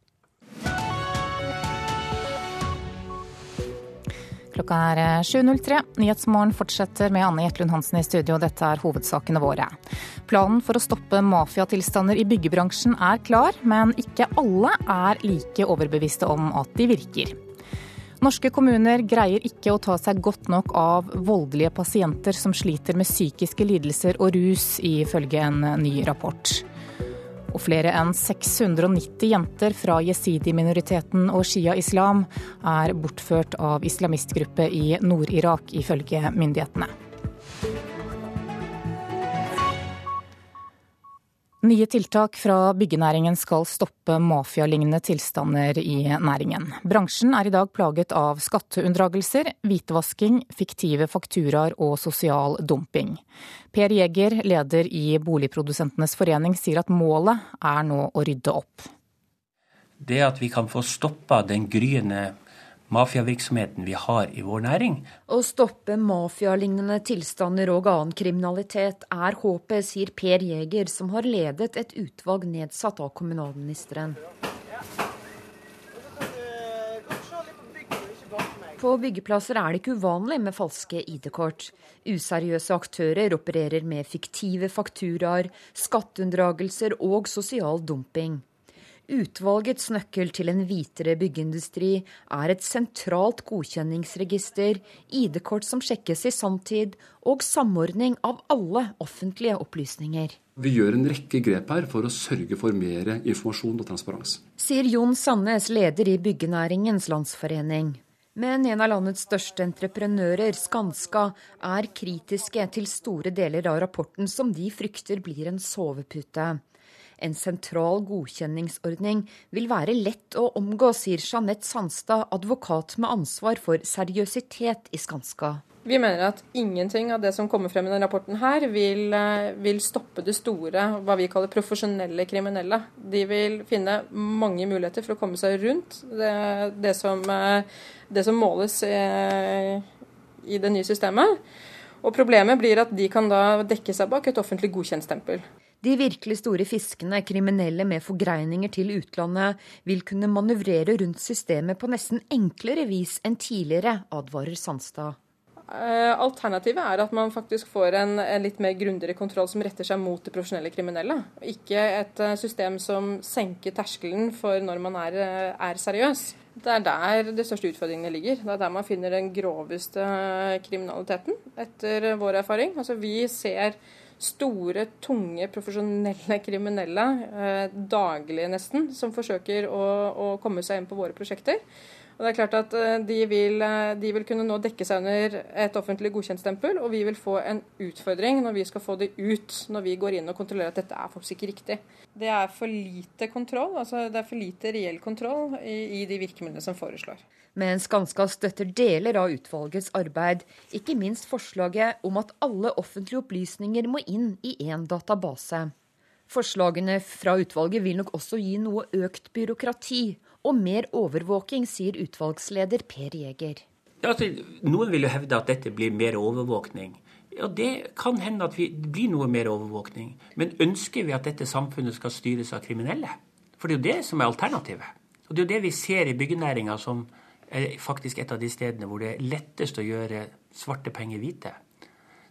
Klokka er 7.03. Eh, Nyhetsmorgen fortsetter med Anne Jetlund Hansen i studio. Dette er hovedsakene våre. Planen for å stoppe mafiatilstander i byggebransjen er klar, men ikke alle er like overbeviste om at de virker. Norske kommuner greier ikke å ta seg godt nok av voldelige pasienter som sliter med psykiske lidelser og rus, ifølge en ny rapport. Og flere enn 690 jenter fra jesidi-minoriteten og shia-islam er bortført av islamistgruppe i Nord-Irak, ifølge myndighetene. Nye tiltak fra byggenæringen skal stoppe mafialignende tilstander i næringen. Bransjen er i dag plaget av skatteunndragelser, hvitvasking, fiktive fakturaer og sosial dumping. Per Jæger, leder i Boligprodusentenes forening, sier at målet er nå å rydde opp. Det at vi kan få stoppa den gryende mafiavirksomheten vi har i vår næring. Å stoppe mafialignende tilstander og annen kriminalitet er håpet, sier Per Jæger, som har ledet et utvalg nedsatt av kommunalministeren. På byggeplasser er det ikke uvanlig med falske ID-kort. Useriøse aktører opererer med fiktive fakturaer, skatteunndragelser og sosial dumping. Utvalgets nøkkel til en hvitere byggeindustri er et sentralt godkjenningsregister, ID-kort som sjekkes i sanntid, og samordning av alle offentlige opplysninger. Vi gjør en rekke grep her for å sørge for mer informasjon og transparens. Sier Jon Sandnes, leder i Byggenæringens Landsforening. Men en av landets største entreprenører, Skanska, er kritiske til store deler av rapporten som de frykter blir en sovepute. En sentral godkjenningsordning vil være lett å omgå, sier Jeanette Sandstad, advokat med ansvar for seriøsitet i Skanska. Vi mener at ingenting av det som kommer frem i denne rapporten her, vil, eh, vil, stoppe det store, hva vi kaller profesjonelle kriminelle. De vil finne mange muligheter for å komme seg rundt det, det, som, eh, det som, måles i, i, det nye systemet. Og Problemet blir at de kan da dekke seg bak et offentlig godkjentstempel. De virkelig store fiskene, kriminelle med forgreininger til utlandet, vil kunne manøvrere rundt systemet på nesten enklere vis enn tidligere, advarer Sandstad. Eh, alternativet er at man faktisk får en, en litt mer grundigere kontroll som retter seg mot de profesjonelle kriminelle. Ikke et eh, system som senker terskelen for når man er, eh, er seriøs. Det er der de største utfordringene ligger. Det er der man finner den groveste kriminaliteten, etter vår erfaring. Altså, vi ser store, tunge, profesjonelle kriminelle eh, daglig nesten, som forsøker å, å komme seg inn på våre prosjekter. Og det er klart at eh, de vil, eh, de vil, kunne nå dekke seg under et offentlig godkjentstempel, og vi vil få en utfordring når vi skal få de ut, når vi går inn og kontrollerer at dette er faktisk ikke riktig. Det er for lite kontroll, altså det er for lite reell kontroll i, i de virkemidlene som foreslår. Men Skanska støtter deler av utvalgets arbeid, ikke minst forslaget om at alle offentlige opplysninger må inn i én database. Forslagene fra utvalget vil nok også gi noe økt byråkrati og mer overvåking, sier utvalgsleder Per Jæger. Ja, altså, noen vil jo hevde at dette blir mer overvåkning. Ja, Det kan hende at det blir noe mer overvåkning. Men ønsker vi at dette samfunnet skal styres av kriminelle? For det er jo det som er alternativet. Og det er jo det vi ser i byggenæringa, som er faktisk et av de stedene hvor det er lettest å gjøre svarte penger hvite.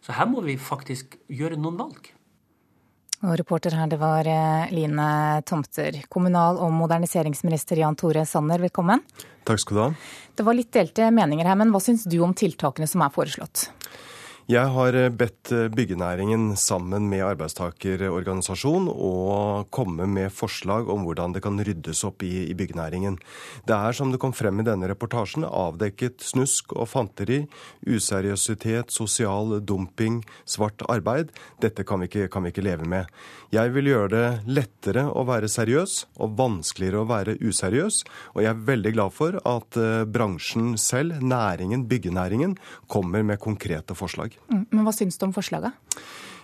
Så her må vi faktisk gjøre noen valg. Og reporter her, det var eh, Line Tomter. Kommunal- og moderniseringsminister Jan Tore Sanner, velkommen. Takk skal du ha. Det var litt delte meninger her, men hva syns du om tiltakene som er foreslått? Jeg har eh, bedt eh, byggenæringen sammen med arbeidstakerorganisasjon å komme med forslag om hvordan det kan ryddes opp i, i byggenæringen. Det er, som det kom frem i denne reportasjen, avdekket snusk og fanteri, useriøsitet, sosial dumping, svart arbeid. Dette kan vi ikke, kan vi ikke leve med. Jeg vil gjøre det lettere å være seriøs og vanskeligere å være useriøs. Og jeg er veldig glad for at eh, bransjen selv, næringen, byggenæringen, kommer med konkrete forslag. Mm, men hva syns du om forslaget?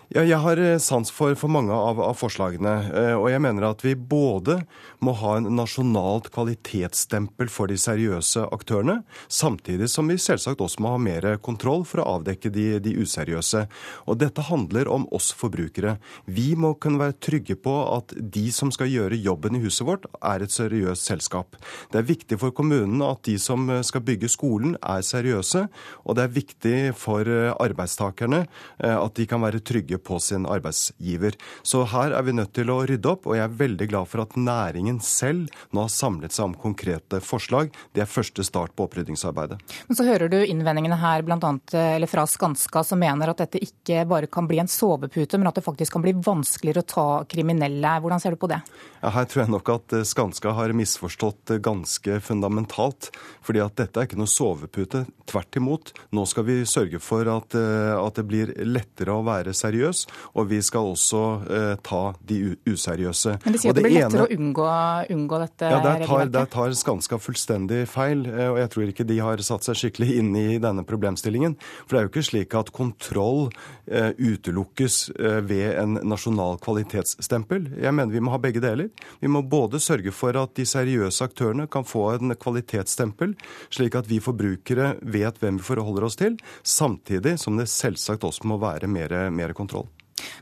Ja, jeg har eh, sans for, for mange av, av, forslagene. Eh, og jeg mener at vi både må ha en nasjonalt kvalitetsstempel for de seriøse aktørene, samtidig som vi selvsagt også må ha mer kontroll for å avdekke de, de useriøse. Og dette handler om oss forbrukere. Vi må kunne være trygge på at de som skal gjøre jobben i huset vårt, er et seriøst selskap. Det er viktig for kommunen at de som skal bygge skolen, er seriøse. Og det er viktig for eh, arbeidstakerne at de kan være trygge på sin arbeidsgiver. Så her er vi nødt til å rydde opp, og jeg er veldig glad for at næringen selv nå har samlet seg om konkrete forslag. Det er første start på oppryddingsarbeidet. Men så hører du innvendingene her blant annet, eller fra Skanska, som mener at dette ikke bare kan bli en sovepute, men at det faktisk kan bli vanskeligere å ta kriminelle. Hvordan ser du på det? Ja, her tror jeg nok at Skanska har misforstått ganske fundamentalt. fordi at dette er ikke noe sovepute. Tvert imot. Nå skal vi sørge for at, at det blir lettere å være seriøs seriøs, og vi skal også eh, ta de useriøse. Men det sier at det, det blir lettere ene... å unngå, unngå dette ja, der tar, der tar Skanska fullstendig feil, eh, og jeg tror ikke de har satt seg skikkelig inn i denne problemstillingen. For det er jo ikke slik at kontroll eh, utelukkes eh, ved en nasjonal kvalitetsstempel. Jeg mener vi må ha begge deler. Vi må både sørge for at de seriøse aktørene kan få en kvalitetsstempel, slik at vi forbrukere vet hvem vi forholder oss til, samtidig som det selvsagt også må være mer, mer kontroll.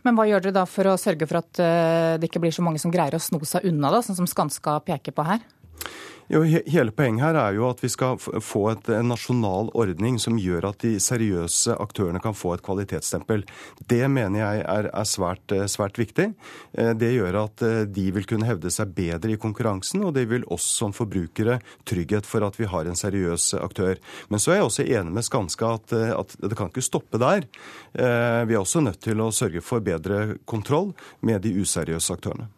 Men hva gjør dere da for å sørge for at eh, det ikke blir så mange som greier å sno seg unna, da, sånn som Skanska peker på her? Jo, hele poenget her er jo at vi skal få et, en nasjonal ordning som gjør at de seriøse aktørene kan få et kvalitetsstempel. Det mener jeg er, er svært, eh, svært, viktig. Eh, det gjør at eh, de vil kunne hevde seg bedre i konkurransen, og det vil oss som forbrukere trygghet for at vi har en seriøs aktør. Men så er jeg også enig med Skanska at, at det kan ikke stoppe der. Vi er også nødt til å sørge for bedre kontroll med de useriøse aktørene.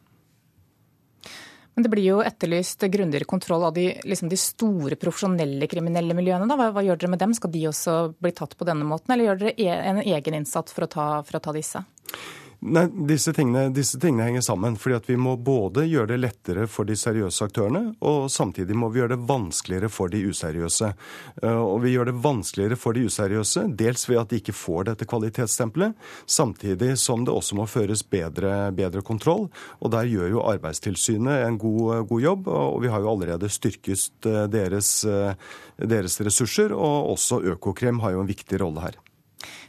Men det blir jo etterlyst grundigere kontroll av de, liksom de store profesjonelle kriminelle miljøene. Hva, hva, gjør dere med dem? Skal de også bli tatt på denne måten, eller gjør dere e, en egen innsats for å ta, for å ta disse? Nei, disse tingene, disse tingene, henger sammen. fordi at Vi må både gjøre det lettere for de seriøse aktørene, og samtidig må vi gjøre det vanskeligere for de useriøse. Eh, og Vi gjør det vanskeligere for de useriøse, dels ved at de ikke får dette kvalitetsstempelet, samtidig som det også må føres bedre, bedre kontroll. og Der gjør jo Arbeidstilsynet en god, god, jobb, og vi har jo allerede styrket eh, deres, eh, deres ressurser. Og også Økokrim har jo en viktig rolle her.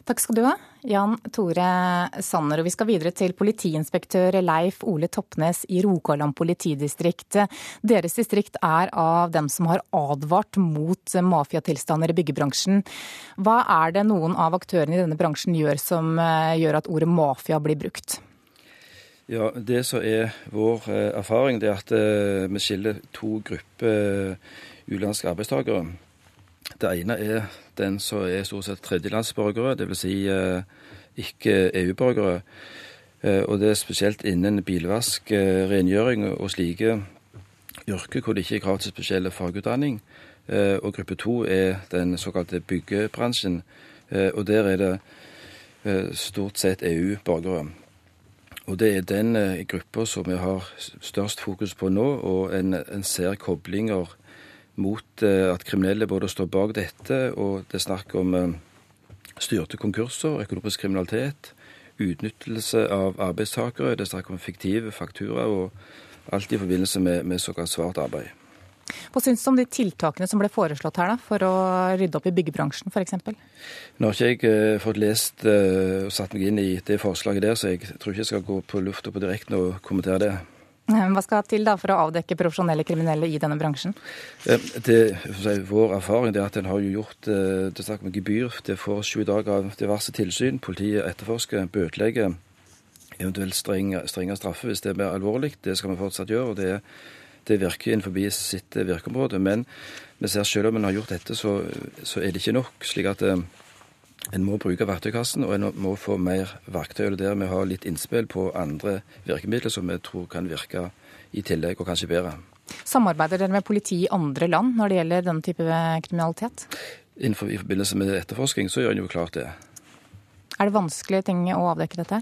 Takk skal du ha, Jan Tore Sanner. Og vi skal videre til politiinspektør Leif Ole Toppnes i Rogaland politidistrikt. Deres distrikt er av dem som har advart mot mafiatilstander i byggebransjen. Hva er det noen av aktørene i denne bransjen gjør som eh, gjør at ordet mafia blir brukt? Ja, Det som er vår eh, erfaring, det er at eh, vi skiller to grupper utenlandske arbeidstakere. Det ene er den som er stort sett tredjelandsborgere, dvs. Si, eh, ikke EU-borgere. Eh, og det er spesielt innen bilvask, eh, rengjøring og slike yrker hvor det ikke er krav til spesiell fagutdanning. Og gruppe to er den såkalte byggebransjen. Og der er det stort sett EU-borgere. Og det er den gruppa som vi har størst fokus på nå, og en, en ser koblinger mot eh, at kriminelle både står bak dette, og det er snakk om eh, styrte konkurser, økonomisk kriminalitet, utnyttelse av arbeidstakere, det er snakk om fiktive fakturaer, og alt i forbindelse med, med såkalt svart arbeid. Hva syns du om de tiltakene som ble foreslått her da, for å rydde opp i byggebransjen f.eks.? Nå har ikke jeg uh, fått lest uh, og satt meg inn i det forslaget der, så jeg tror ikke jeg skal gå på lufta på direkten og kommentere det. Hva skal til da for å avdekke profesjonelle kriminelle i denne bransjen? Det, vår erfaring er at en har gjort eh, det snakk om gebyr. Det får sju dager av diverse tilsyn. Politiet etterforsker, bøtelegger, eventuelt strengere strenge straffer hvis det er mer alvorlig. Det skal vi fortsatt gjøre. og det, det virker innenfor sitt virkeområde. Men vi ser selv om en har gjort dette, så, så er det ikke nok. slik at eh, en må bruke verktøykassen, og en må få mer verktøy. og det Der vi har litt innspill på andre virkemidler som vi tror kan virke i tillegg, og kanskje bedre. Samarbeider dere med politi i andre land når det gjelder denne type kriminalitet? Innenfor, I forbindelse med etterforskning så gjør en jo klart det. Er det vanskelige ting å avdekke dette?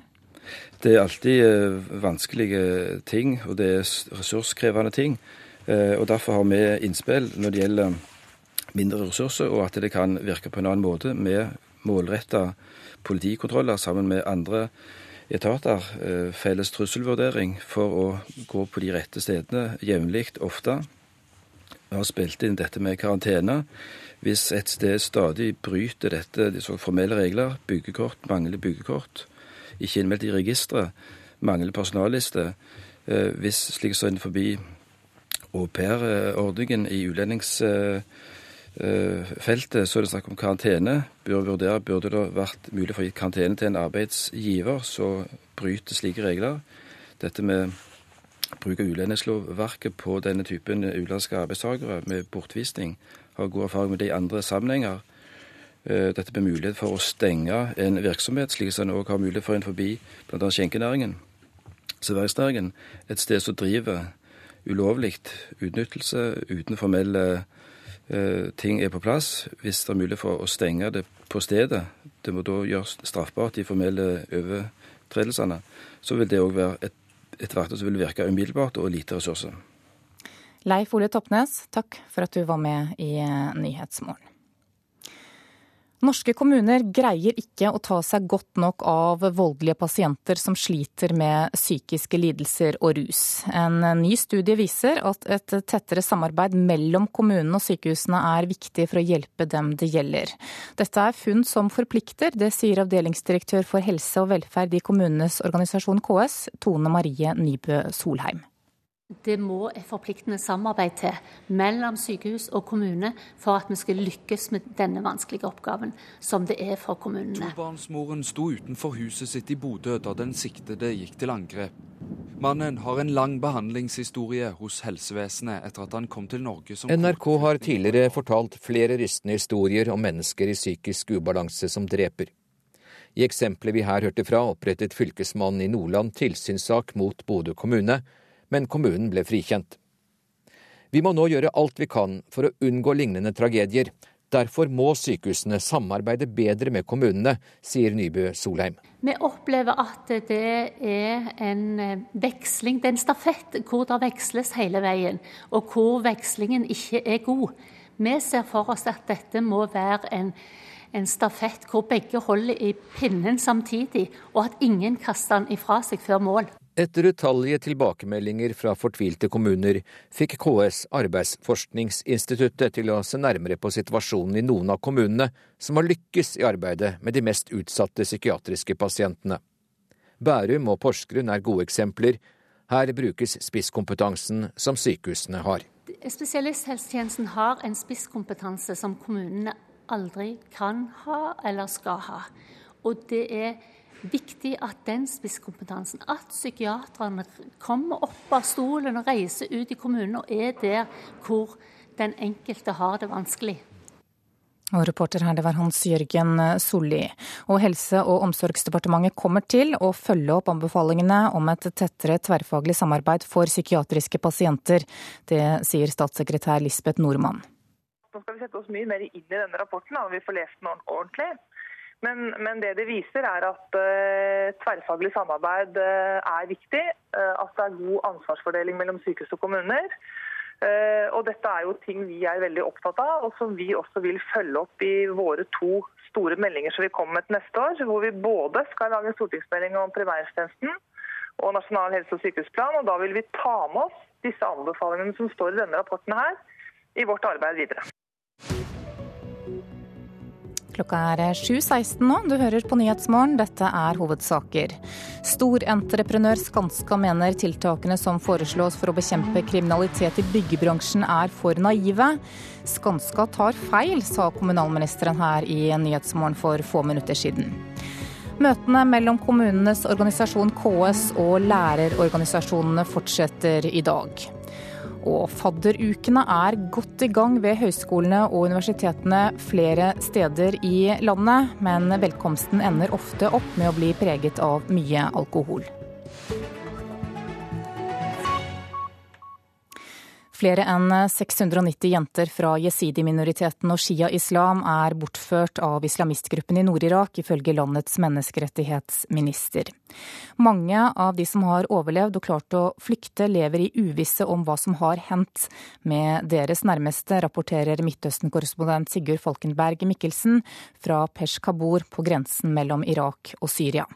Det er alltid uh, vanskelige ting, og det er ressurskrevende ting. Uh, og Derfor har vi innspill når det gjelder mindre ressurser, og at det kan virke på en annen måte med målretta politikontroller sammen med andre etater. Eh, felles trusselvurdering for å gå på de rette stedene jevnlig, ofte. Vi har spilt inn dette med karantene. Hvis et sted stadig bryter dette, de formelle regler, byggekort, mangler byggekort, ikke innmeldt i registeret, mangler personalliste, eh, hvis slik som forbi aupairordningen i utlendings Eh, feltet, så er det snakk om karantene. Bør vurdere, Burde det vært mulig for å gi karantene til en arbeidsgiver som bryter slike regler? Dette med bruk av utlendingslovverket på denne typen utenlandske arbeidstakere med bortvisning har god erfaring med det i andre sammenhenger. Eh, dette med mulighet for å stenge en virksomhet, slik som en òg har mulighet for innenfor bl.a. skjenkenæringen, serveringsnæringen, et sted som driver ulovlig utnyttelse uten formelle Eh, ting er på plass, hvis det er mulig for å stenge det på stedet, det må da gjøres straffbart, de formelle overtredelsene, så vil det òg være et, et verktøy som vil virke umiddelbart og lite ressurser. Leif Ole Toppnes, takk for at du var med i eh, Nyhetsmorgen. Norske kommuner greier ikke å ta seg godt nok av voldelige pasienter som sliter med psykiske lidelser og rus. En ny studie viser at et tettere samarbeid mellom kommunene og sykehusene er viktig for å hjelpe dem det gjelder. Dette er funn som forplikter, det sier avdelingsdirektør for helse og velferd i kommunenes organisasjon KS, Tone Marie Nybø Solheim. Det må et forpliktende samarbeid til mellom sykehus og kommune for at vi skal lykkes med denne vanskelige oppgaven, som det er for kommunene. Tobarnsmoren sto utenfor huset sitt i Bodø da den siktede gikk til angrep. Mannen har en lang behandlingshistorie hos helsevesenet etter at han kom til Norge som NRK har tidligere fortalt flere rystende historier om mennesker i psykisk ubalanse som dreper. I eksempelet vi her hørte fra, opprettet fylkesmannen i Nordland tilsynssak mot Bodø kommune men kommunen ble frikjent. Vi må nå gjøre alt vi kan for å unngå lignende tragedier. Derfor må sykehusene samarbeide bedre med kommunene, sier Nybø Solheim. Vi opplever at det er en eh, veksling, det er en stafett hvor det veksles hele veien, og hvor vekslingen ikke er god. Vi ser for oss at dette må være en, en stafett hvor begge holder i pinnen samtidig, og at ingen kaster den ifra seg før mål. Etter utallige tilbakemeldinger fra fortvilte kommuner fikk KS Arbeidsforskningsinstituttet til å se nærmere på situasjonen i noen av kommunene som har lykkes i arbeidet med de mest utsatte psykiatriske pasientene. Bærum og Porsgrunn er gode eksempler. Her brukes spisskompetansen som sykehusene har. Spesialisthelsetjenesten har en spisskompetanse som kommunene aldri kan ha eller skal ha. Og det er viktig at den spisskompetansen, at psykiaterne kommer opp av stolen og reiser ut i kommunen og er der hvor den enkelte har det vanskelig. Og reporter her, det var Hans Jørgen Solli. Og Helse- og omsorgsdepartementet kommer til å følge opp anbefalingene om et tettere tverrfaglig samarbeid for psykiatriske pasienter. Det sier statssekretær Lisbeth Nordmann. Nå skal vi sette oss mye mer inn i denne rapporten og vi får lest den ordentlig. Men, men, det det viser, er at uh, tverrfaglig samarbeid uh, er viktig. Uh, at det er god ansvarsfordeling mellom sykehus og kommuner. og Dette er jo ting vi er veldig opptatt av, og som vi også vil følge opp i våre to store meldinger som vi kommer med neste år. Hvor vi både skal lage en stortingsmelding om primærhelsetjenesten og nasjonal helse- og sykehusplan. og Da vil vi ta med oss disse anbefalingene som står i denne rapporten her, i vårt arbeid videre. Klokka er 7.16 nå. Du hører på Nyhetsmorgen. Dette er hovedsaker. Storentreprenør Skanska mener tiltakene som foreslås for å bekjempe kriminalitet i byggebransjen er for naive. Skanska tar feil, sa kommunalministeren her i Nyhetsmorgen for få minutter siden. Møtene mellom kommunenes organisasjon KS og lærerorganisasjonene fortsetter i dag. Og fadderukene er godt i gang ved høyskolene og universitetene flere steder i landet, men velkomsten ender ofte opp med å bli preget av mye alkohol. Flere enn 690 jenter fra jesidi-minoriteten og shia-islam er bortført av islamistgruppen i Nord-Irak, ifølge landets menneskerettighetsminister. Mange av de som har overlevd og klart å flykte, lever i uvisse om hva som har hendt med deres nærmeste, rapporterer Midtøsten-korrespondent Sigurd Falkenberg Mikkelsen fra Pesh Kabur på grensen mellom Irak og Syria.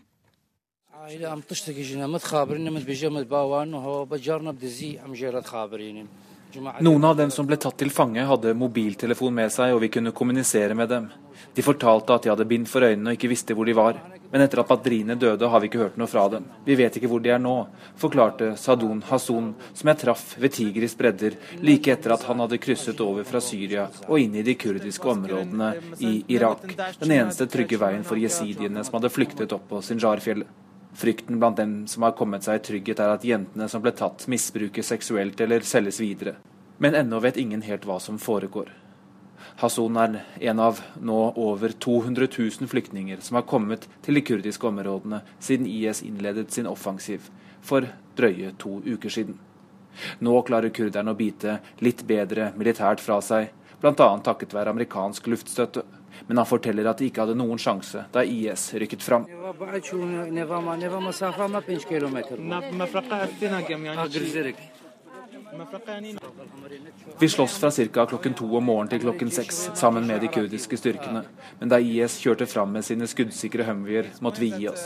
Noen av dem som ble tatt til fange, hadde mobiltelefon med seg, og vi kunne kommunisere med dem. De fortalte at de hadde bind for øynene og ikke visste hvor de var. Men etter at Badrine døde, har vi ikke hørt noe fra dem. Vi vet ikke hvor de er nå, forklarte Sadun Hasun, som jeg traff ved Tigris bredder like etter at han hadde krysset over fra Syria og inn i de kurdiske områdene i Irak. Den eneste trygge veien for jesidiene som hadde flyktet opp på Sinjarfjellet. Frykten blant dem som har kommet seg i trygghet, er at jentene som ble tatt, misbrukes seksuelt eller selges videre. Men ennå vet ingen helt hva som foregår. Hason er en av nå over 200 000 flyktninger som har kommet til de kurdiske områdene siden IS innledet sin offensiv for drøye to uker siden. Nå klarer kurderne å bite litt bedre militært fra seg, bl.a. takket være amerikansk luftstøtte men han forteller at de ikke hadde noen sjanse da IS rykket fram. Vi slåss fra ca. klokken to om morgenen til klokken seks sammen med de kurdiske styrkene. Men da IS kjørte fram med sine skuddsikre Humvier, måtte vi gi oss.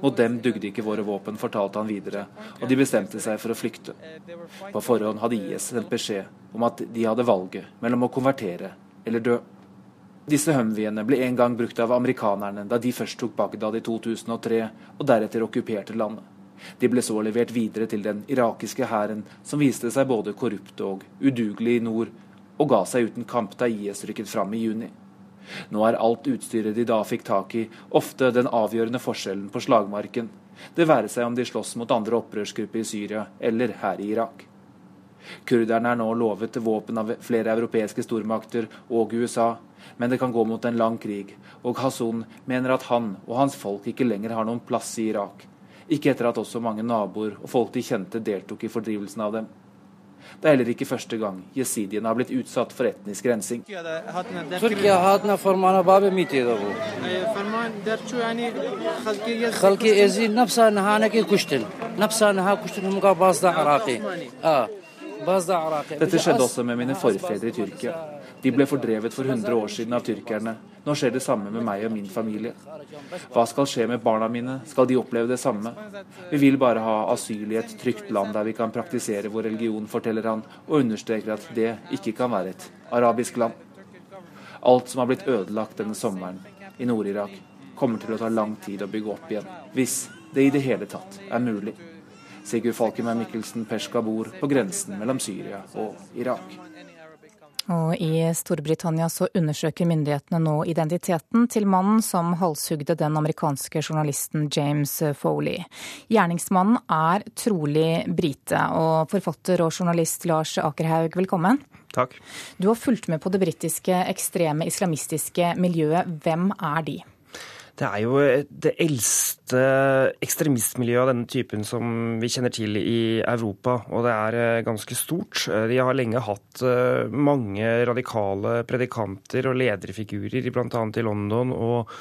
Mot dem dugde ikke våre våpen, fortalte han videre, og de bestemte seg for å flykte. På forhånd hadde IS sendt beskjed om at de hadde valget mellom å konvertere eller dø. Disse Humveene ble en gang brukt av amerikanerne da de først tok Bagdad i 2003, og deretter okkuperte landet. De ble så levert videre til den irakiske hæren, som viste seg både korrupt og udugelig i nord, og ga seg uten kamp da IS rykket fram i juni. Nå er alt utstyret de da fikk tak i, ofte den avgjørende forskjellen på slagmarken. Det være seg om de slåss mot andre opprørsgrupper i Syria eller her i Irak. Kurderne er nå lovet våpen av flere europeiske stormakter og USA, men det kan gå mot en lang krig, og Hasson mener at han og hans folk ikke lenger har noen plass i Irak. Ikke etter at også mange naboer og folk de kjente deltok i fordrivelsen av dem. Det er heller ikke første gang jesidiene har blitt utsatt for etnisk rensing. Dette skjedde også med mine forfedre i Tyrkia. De ble fordrevet for 100 år siden av tyrkerne. Nå skjer det samme med meg og min familie. Hva skal skje med barna mine? Skal de oppleve det samme? Vi vil bare ha asyl i et trygt land der vi kan praktisere vår religion, forteller han, og understreker at det ikke kan være et arabisk land. Alt som har blitt ødelagt denne sommeren i Nord-Irak, kommer til å ta lang tid å bygge opp igjen. Hvis det i det hele tatt er mulig. Sigurd Falkenberg Mikkelsen Peshkabur på grensen mellom Syria og Irak. Og I Storbritannia så undersøker myndighetene nå identiteten til mannen som halshugde den amerikanske journalisten James Foley. Gjerningsmannen er trolig brite, og forfatter og journalist Lars Akerhaug, velkommen. Takk. Du har fulgt med på det britiske ekstreme islamistiske miljøet. Hvem er de? Det er jo det eldste ekstremistmiljøet av denne typen som vi kjenner til i Europa, og det er eh, ganske stort. De har lenge hatt eh, mange radikale predikanter og lederfigurer, bl.a. i London og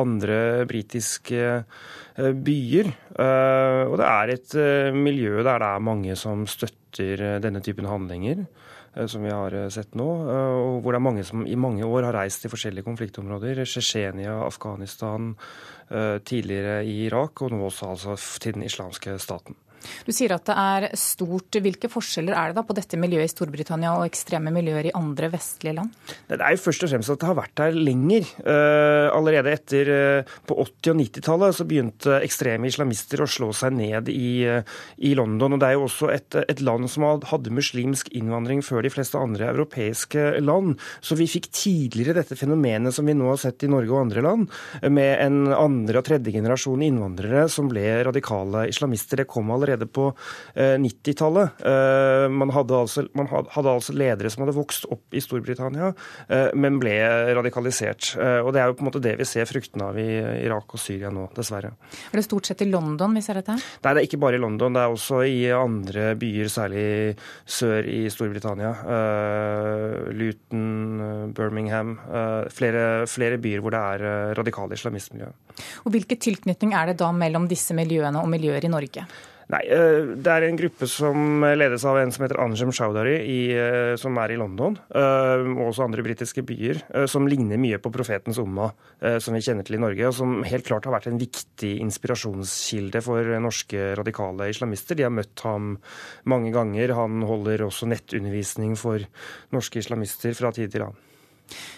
andre britiske eh, byer. Og det er et miljø der det er mange som støtter denne typen handlinger. Eh, som vi har eh, sett nå. Eh, og hvor det er mange som i mange år har reist til forskjellige konfliktområder. Tsjetsjenia, Afghanistan, tidligere i Irak, og nå også altså til den islamske staten. Du sier at det er stort. Hvilke forskjeller er det da på dette miljøet i Storbritannia og ekstreme miljøer i andre vestlige land? Det er jo først og fremst at det har vært der lenger. Uh, allerede etter uh, på 80- og 90-tallet så begynte ekstreme islamister å slå seg ned i, uh, i London. og Det er jo også et, et, land som hadde muslimsk innvandring før de fleste andre europeiske land. Så vi fikk tidligere dette fenomenet som vi nå har sett i Norge og andre land, med en andre og tredje generasjon innvandrere som ble radikale islamister. Det kom allerede allerede på 90-tallet. Eh, eh, man, altså, man hadde altså ledere som hadde vokst opp i Storbritannia, eh, men ble radikalisert. Og Det er jo på en måte det vi ser fruktene av i Irak og Syria nå, dessverre. Er det stort sett i London vi ser dette? Nei, det er ikke bare i London. Det er også i andre byer, særlig sør i Storbritannia. Luton, Birmingham. Flere, flere byer hvor det er radikale islamistmiljø. Og Hvilken tilknytning er det da mellom disse miljøene og miljøer i Norge? Nei, eh, Det er en gruppe som ledes av en som heter Anjem Shaudari, i, som er i London, eh, og også andre britiske byer, som ligner mye på profetens umma, som vi kjenner til i Norge, og som helt klart har vært en viktig inspirasjonskilde for norske radikale islamister. De har møtt ham mange ganger. Han holder også nettundervisning for norske islamister fra tid til annen.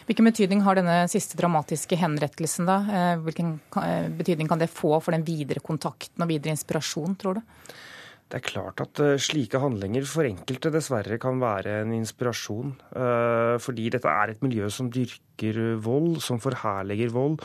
Hvilken betydning har denne siste dramatiske henrettelsen? da? Eh, hvilken eh, betydning kan det få for den videre kontakten og videre inspirasjon, tror du? Det er klart at uh, slike handlinger for enkelte dessverre kan være en inspirasjon. Uh, fordi dette er et miljø som dyrker vold, som forherliger vold.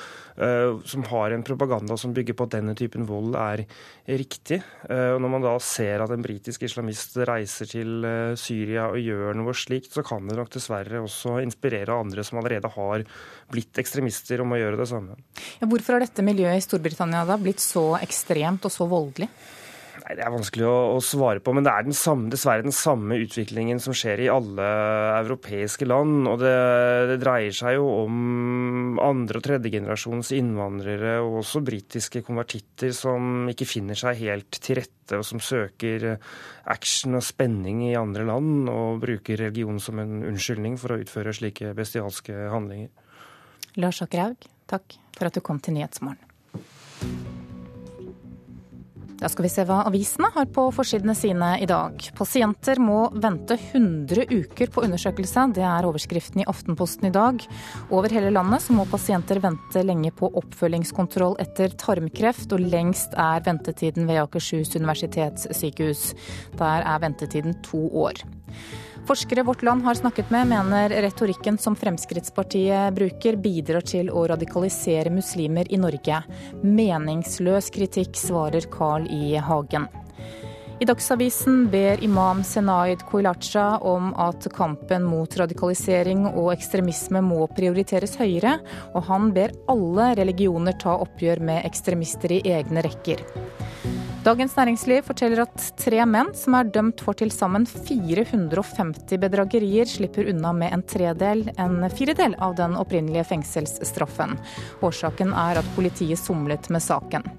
Som har en propaganda som bygger på at denne typen vold er riktig. og Når man da ser at en britisk islamist reiser til Syria og gjør noe slikt, så kan det nok dessverre også inspirere andre som allerede har blitt ekstremister, om å gjøre det samme. Ja, hvorfor har dette miljøet i Storbritannia da blitt så ekstremt og så voldelig? Nei, Det er vanskelig å, å, svare på, men det er den samme, dessverre den samme utviklingen som skjer i alle europeiske land. Og det, det dreier seg jo om andre- og tredjegenerasjons innvandrere, og også britiske konvertitter, som ikke finner seg helt til rette, og som søker action og spenning i andre land, og bruker religion som en unnskyldning for å utføre slike bestialske handlinger. Lars Akerhaug, takk for at du kom til Nyhetsmorgen. Da skal vi se hva avisene har på forsidene sine i dag. Pasienter må vente 100 uker på undersøkelse. Det er overskriften i Aftenposten i dag. Over hele landet så må pasienter vente lenge på oppfølgingskontroll etter tarmkreft, og lengst er ventetiden ved Akershus universitetssykehus. Der er ventetiden to år. Forskere Vårt Land har snakket med, mener retorikken som Fremskrittspartiet bruker, bidrar til å radikalisere muslimer i Norge. Meningsløs kritikk, svarer Carl I. Hagen. I Dagsavisen ber imam Senaid Koilacha om at kampen mot radikalisering og ekstremisme må prioriteres høyere, og han ber alle religioner ta oppgjør med ekstremister i egne rekker. Dagens Næringsliv forteller at tre menn som er dømt for til sammen 450 bedragerier, slipper unna med en tredel, en firedel av den opprinnelige fengselsstraffen. Årsaken er at politiet somlet med saken.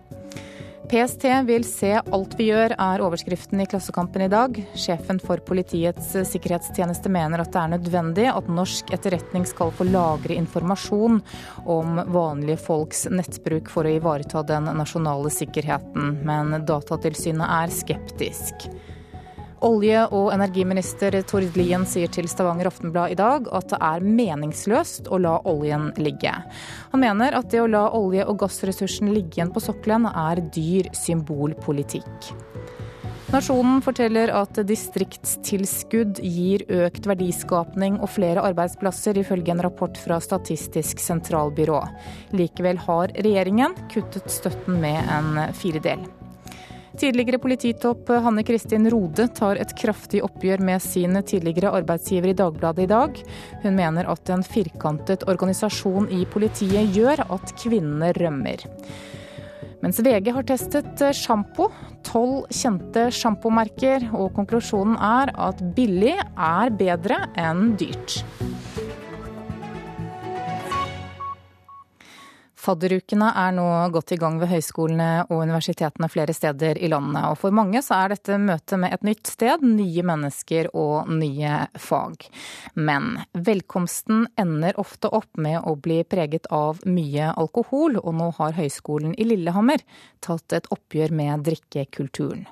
PST vil se alt vi gjør, er overskriften i Klassekampen i dag. Sjefen for Politiets sikkerhetstjeneste mener at det er nødvendig at norsk etterretning skal få lagre informasjon om vanlige folks nettbruk for å ivareta den nasjonale sikkerheten, men Datatilsynet er skeptisk. Olje- og energiminister Tord Lien sier til Stavanger Aftenblad i dag at det er meningsløst å la oljen ligge. Han mener at det å la olje- og gassressursen ligge igjen på sokkelen er dyr symbolpolitikk. Nasjonen forteller at distriktstilskudd gir økt verdiskapning og flere arbeidsplasser, ifølge en rapport fra Statistisk sentralbyrå. Likevel har regjeringen kuttet støtten med en firedel. Tidligere polititopp Hanne Kristin Rode tar et kraftig oppgjør med sin tidligere arbeidsgiver i Dagbladet i dag. Hun mener at en firkantet organisasjon i politiet gjør at kvinnene rømmer. Mens VG har testet sjampo, tolv kjente sjampomerker, og konklusjonen er at billig er bedre enn dyrt. Fadderukene er nå godt i gang ved høyskolene og universitetene flere steder i landet. Og for mange så er dette møtet med et nytt sted, nye mennesker og nye fag. Men velkomsten ender ofte opp med å bli preget av mye alkohol, og nå har Høgskolen i Lillehammer tatt et oppgjør med drikkekulturen.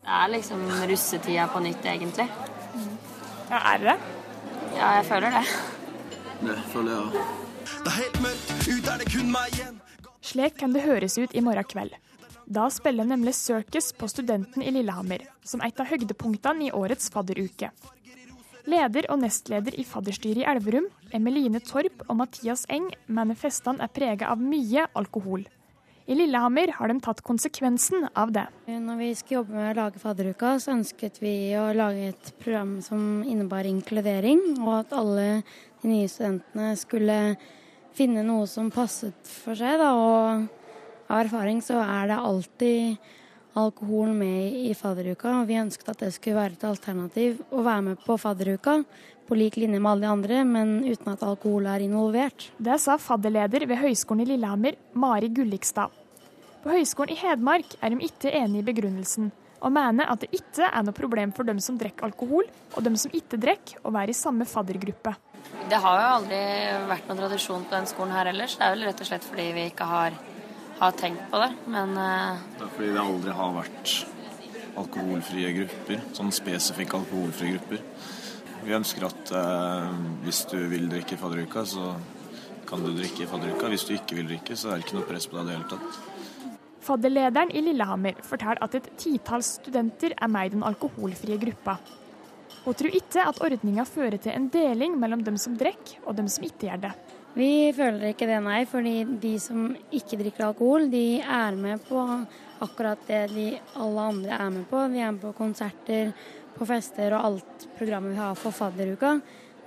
Det er liksom russetida på nytt, egentlig. Ja, er det? Ja, jeg føler det. Det føler jeg òg. Det er helt mørkt, ut er det kun meg igjen. Slik kan det høres ut i morgen kveld. Da spiller nemlig Circus på Studenten i Lillehammer, som et av høydepunktene i årets fadderuke. Leder og nestleder i fadderstyret i Elverum, Emeline Torp og Mathias Eng, mener festene er prega av mye alkohol. I Lillehammer har de tatt konsekvensen av det. Når vi skulle jobbe med å lage fadderuka, så ønsket vi å lage et program som innebar inkludering, og at alle de nye studentene skulle finne noe som passet for seg. Da. Og av erfaring så er det alltid alkohol med i fadderuka. Og vi ønsket at det skulle være et alternativ å være med på fadderuka på lik linje med alle de andre, men uten at alkohol er involvert. Det sa fadderleder ved Høgskolen i Lillehammer, Mari Gullikstad. På Høgskolen i Hedmark er de ikke enig i begrunnelsen, og mener at det ikke er noe problem for dem som drikker alkohol, og dem som ikke drikker, å være i samme faddergruppe. Det har jo aldri vært noen tradisjon på den skolen her ellers. Det er vel rett og slett fordi vi ikke har, har tenkt på det, men uh... Det er fordi det aldri har vært alkoholfrie grupper, sånn spesifikke alkoholfrie grupper. Vi ønsker at uh, hvis du vil drikke i fadderuka, så kan du drikke i fadderuka. Hvis du ikke vil drikke, så er det ikke noe press på deg i det hele tatt. Fadderlederen i Lillehammer forteller at et titalls studenter er med i den alkoholfrie gruppa. Hun tror ikke at ordninga fører til en deling mellom dem som drikker og dem som ikke gjør det. Vi føler ikke det, nei. Fordi de som ikke drikker alkohol, de er med på akkurat det de alle andre er med på. De er med på konserter, på fester og alt programmet vi har for fadderuka.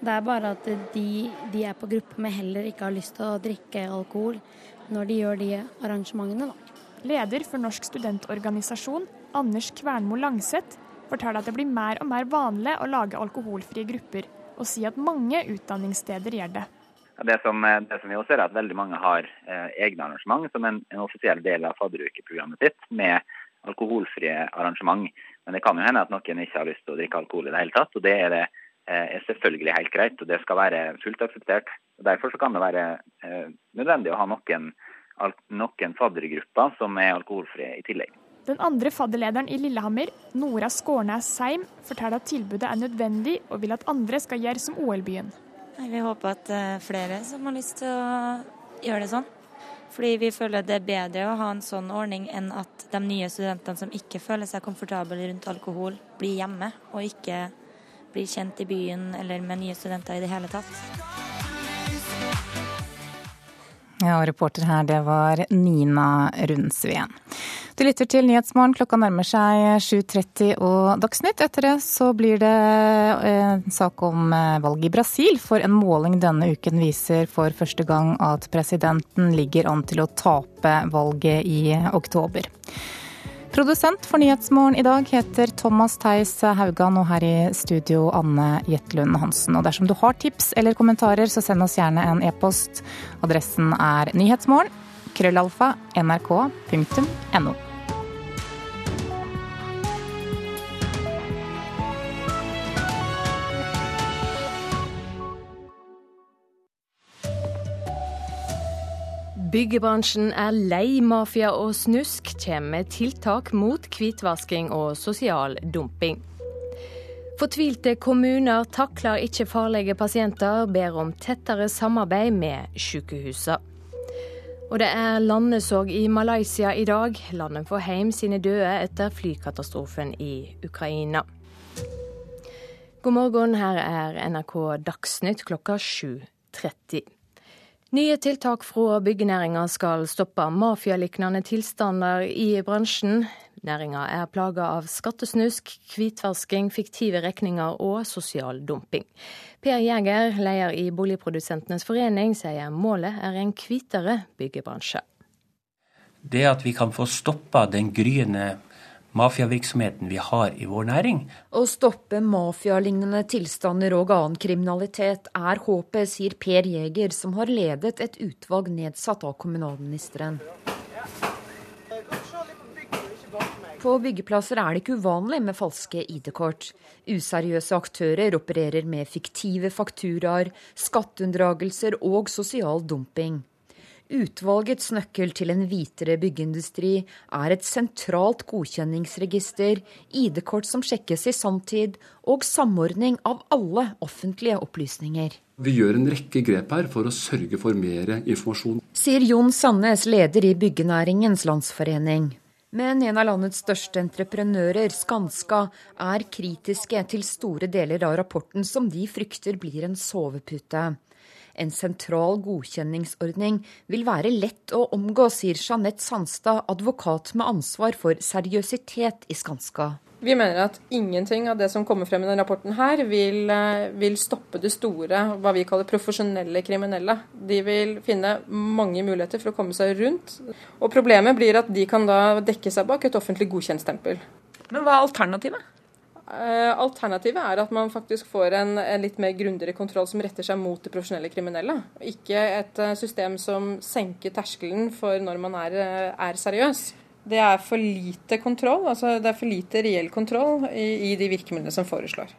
Det er bare at de, de er på gruppe, med heller ikke har lyst til å drikke alkohol når de gjør de arrangementene, da. Leder for Norsk studentorganisasjon, Anders Kvernmo Langseth, forteller at det blir mer og mer vanlig å lage alkoholfrie grupper, og sier at mange utdanningssteder gjør det. Det som, det som vi også ser er at veldig mange har eh, egne arrangement som en, en offisiell del av fadderukeprogrammet sitt, med alkoholfrie arrangement. Men det kan jo hende at noen ikke har lyst til å drikke alkohol i det hele tatt. og Det er, det, eh, er selvfølgelig helt greit, og det skal være fullt akseptert. Og Derfor kan det være eh, nødvendig å ha noen, noen faddergrupper som er alkoholfrie i tillegg. Den andre fadderlederen i Lillehammer, Nora Skårnes Seim, forteller at tilbudet er nødvendig, og vil at andre skal gjøre som OL-byen. Vi håper at eh, flere som har lyst til å gjøre det sånn. Fordi vi føler det er bedre å ha en sånn ordning enn at de nye studentene som ikke føler seg komfortable rundt alkohol, blir hjemme og ikke blir kjent i byen eller med nye studenter i det hele tatt. Ja, og reporter her, det var Nina Rundsveen. Du lytter til Nyhetsmorgen. Klokka nærmer seg 7.30 og Dagsnytt. Etter det så blir det en eh, sak om eh, valget i Brasil. For en måling denne uken viser for første gang at presidenten ligger an til å tape valget i oktober. Produsent for Nyhetsmorgen i dag heter Thomas Theis Haugan, og her i studio Anne Jetlund Hansen. Og dersom du har tips eller kommentarer, så send oss gjerne en e-post. Adressen er nyhetsmorgen, krøllalfa, nrk.no. Byggebransjen er lei mafia og snusk, kommer med tiltak mot hvitvasking og sosial dumping. Fortvilte kommuner takler ikke farlige pasienter, ber om tettere samarbeid med sykehusene. Og det er landesorg i Malaysia i dag. Landet får hjem sine døde etter flykatastrofen i Ukraina. God morgen, her er NRK Dagsnytt klokka 7.30. Nye tiltak fra byggenæringa skal stoppe mafialignende tilstander i bransjen. Næringa er plaga av skattesnusk, hvitvasking, fiktive regninger og sosial dumping. Per Jæger, leder i Boligprodusentenes forening, sier målet er en hvitere byggebransje. Det at vi kan få stoppa den gryende mafiavirksomheten vi har i vår næring. Å stoppe mafialignende tilstander og annen kriminalitet er håpet, sier Per Jæger, som har ledet et utvalg nedsatt av kommunalministeren. På byggeplasser er det ikke uvanlig med falske ID-kort. Useriøse aktører opererer med fiktive fakturaer, skatteunndragelser og sosial dumping. Utvalgets nøkkel til en hvitere byggeindustri er et sentralt godkjenningsregister, ID-kort som sjekkes i sanntid, og samordning av alle offentlige opplysninger. Vi gjør en rekke grep her for å sørge for mer informasjon. Sier Jon Sandnes, leder i Byggenæringens Landsforening. Men en av landets største entreprenører, Skanska, er kritiske til store deler av rapporten som de frykter blir en sovepute. En sentral godkjenningsordning vil være lett å omgå, sier Jeanette Sandstad, advokat med ansvar for seriøsitet i Skanska. Vi mener at ingenting av det som kommer frem i denne rapporten her, vil, eh, vil, stoppe det store, hva vi kaller profesjonelle kriminelle. De vil finne mange muligheter for å komme seg rundt. Og problemet blir at de kan da dekke seg bak et offentlig godkjentstempel. Men hva er alternativet? Eh, alternativet er at man faktisk får en, en litt mer grundigere kontroll som retter seg mot de profesjonelle kriminelle. Ikke et eh, system som senker terskelen for når man er, er seriøs. Det er for lite kontroll, altså det er for lite reell kontroll i, i de virkemidlene som foreslår.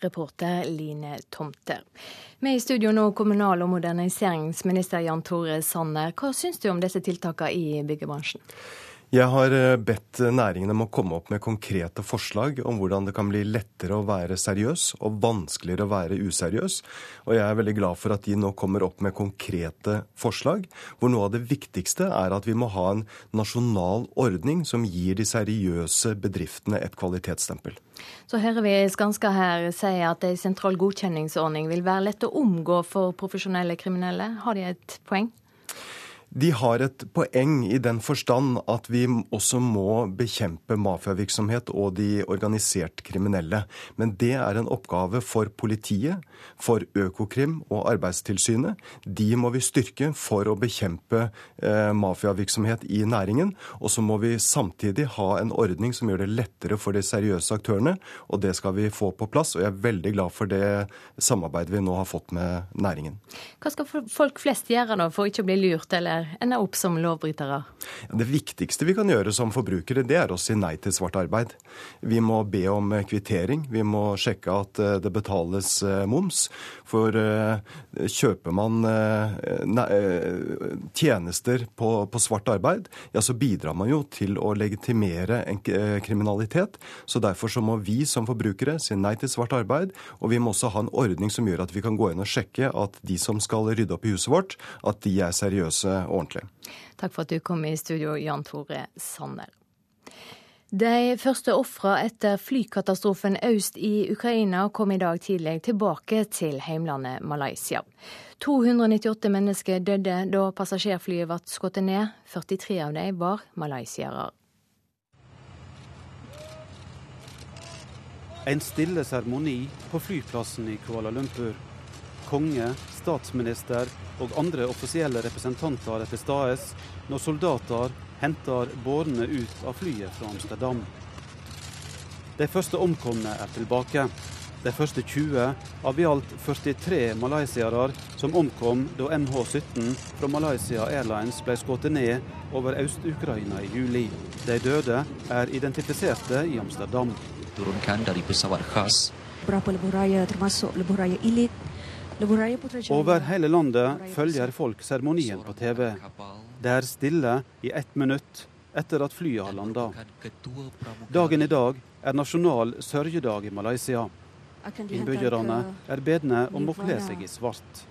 Reporter Line Tomter. Med i studio nå kommunal- og moderniseringsminister Jan Tore Sanner. Hva syns du om disse tiltakene i byggebransjen? Jeg har eh, bedt næringen om å komme opp med konkrete forslag om hvordan det kan bli lettere å være seriøs og vanskeligere å være useriøs. Og jeg er veldig glad for at de nå kommer opp med konkrete forslag, hvor noe av det viktigste er at vi må ha en nasjonal ordning som gir de seriøse bedriftene et kvalitetsstempel. Så hører vi Skanska her si at en sentral godkjenningsordning vil være lett å omgå for profesjonelle kriminelle. Har de et poeng? De har et poeng i den forstand at vi også må bekjempe mafiavirksomhet og de organisert kriminelle. Men det er en oppgave for politiet, for Økokrim og Arbeidstilsynet. De må vi styrke for å bekjempe eh, mafiavirksomhet i næringen. Og så må vi samtidig ha en ordning som gjør det lettere for de seriøse aktørene. Og det skal vi få på plass. Og jeg er veldig glad for det samarbeidet vi nå har fått med næringen. Hva skal folk flest gjøre nå for ikke å bli lurt? eller ender opp som lovbrytere? Det viktigste vi kan gjøre som forbrukere, det er å si nei til svart arbeid. Vi må be om kvittering. Vi må sjekke at eh, det betales eh, moms. For eh, kjøper man tjenester på, på svart arbeid, ja, så bidrar man jo til å legitimere en kriminalitet. Så derfor så må vi som forbrukere si nei til svart arbeid. Og vi må også ha en ordning som gjør at vi kan gå inn og sjekke at de som skal rydde opp i huset vårt, at de er seriøse ordentlig. Takk for at du kom i studio, Jan Tore Sanner. De første ofra etter flykatastrofen øst i Ukraina kom i dag tidlig tilbake til heimlandet Malaysia. 298 mennesker døde da passasjerflyet ble skutt ned. 43 av dem var malaysiere. En stille seremoni på flyplassen i Kuala Lumpur. Konge, statsminister og andre offisielle representanter er til stede når soldater henter bårene ut av flyet fra Amsterdam. De første omkomne er tilbake. De første 20 av i alt 43 malaysiere som omkom da MH17 fra Malaysia Airlines ble skutt ned over Øst-Ukraina i juli. De døde er identifiserte i Amsterdam. Over hele landet følger folk seremonien på TV. Det er stille i ett minutt etter at flyet har landa. Dagen i dag er nasjonal sørgedag i Malaysia. Innbyggerne er bedne om å kle seg i svart.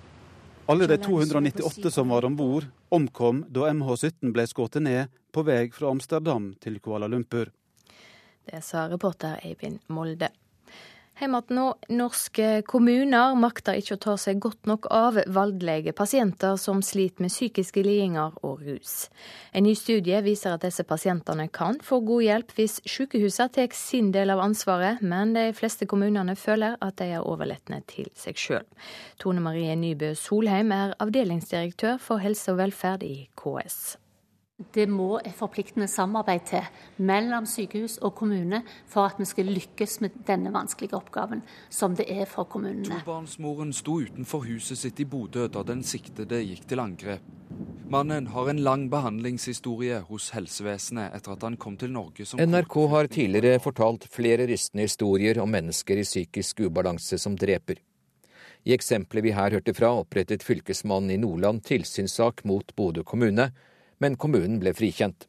Alle de 298 som var om bord, omkom da MH17 ble skutt ned på vei fra Amsterdam til Kuala Lumpur. Det sa reporter Eivind Molde. Hjemme nå, norske kommuner makter ikke å ta seg godt nok av voldelige pasienter som sliter med psykiske lidelser og rus. En ny studie viser at disse pasientene kan få god hjelp hvis sykehusene tar sin del av ansvaret, men de fleste kommunene føler at de er overlatne til seg sjøl. Tone Marie Nybø Solheim er avdelingsdirektør for helse og velferd i KS. Det må et forpliktende samarbeid til mellom sykehus og kommune for at vi skal lykkes med denne vanskelige oppgaven, som det er for kommunene. Tobarnsmoren sto utenfor huset sitt i Bodø da den siktede gikk til angrep. Mannen har en lang behandlingshistorie hos helsevesenet etter at han kom til Norge som NRK har tidligere fortalt flere rystende historier om mennesker i psykisk ubalanse som dreper. I eksempelet vi her hørte fra, opprettet fylkesmannen i Nordland tilsynssak mot Bodø kommune men kommunen ble frikjent.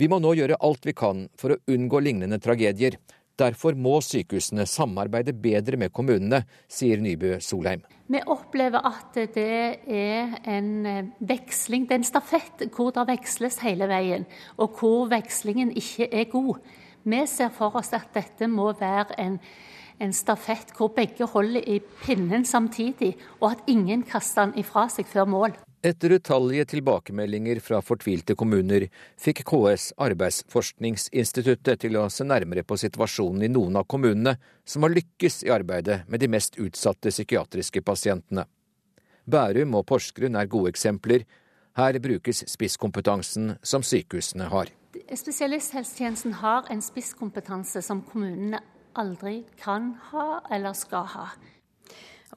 Vi må nå gjøre alt vi kan for å unngå lignende tragedier. Derfor må sykehusene samarbeide bedre med kommunene, sier Nybø Solheim. Vi opplever at det er en eh, veksling, det er en stafett hvor det veksles hele veien, og hvor vekslingen ikke er god. Vi ser for oss at dette må være en, en stafett hvor begge holder i pinnen samtidig, og at ingen kaster den ifra seg før mål. Etter utallige tilbakemeldinger fra fortvilte kommuner fikk KS Arbeidsforskningsinstituttet til å se nærmere på situasjonen i noen av kommunene som har lykkes i arbeidet med de mest utsatte psykiatriske pasientene. Bærum og Porsgrunn er gode eksempler. Her brukes spisskompetansen som sykehusene har. Spesialisthelsetjenesten har en spisskompetanse som kommunene aldri kan ha eller skal ha.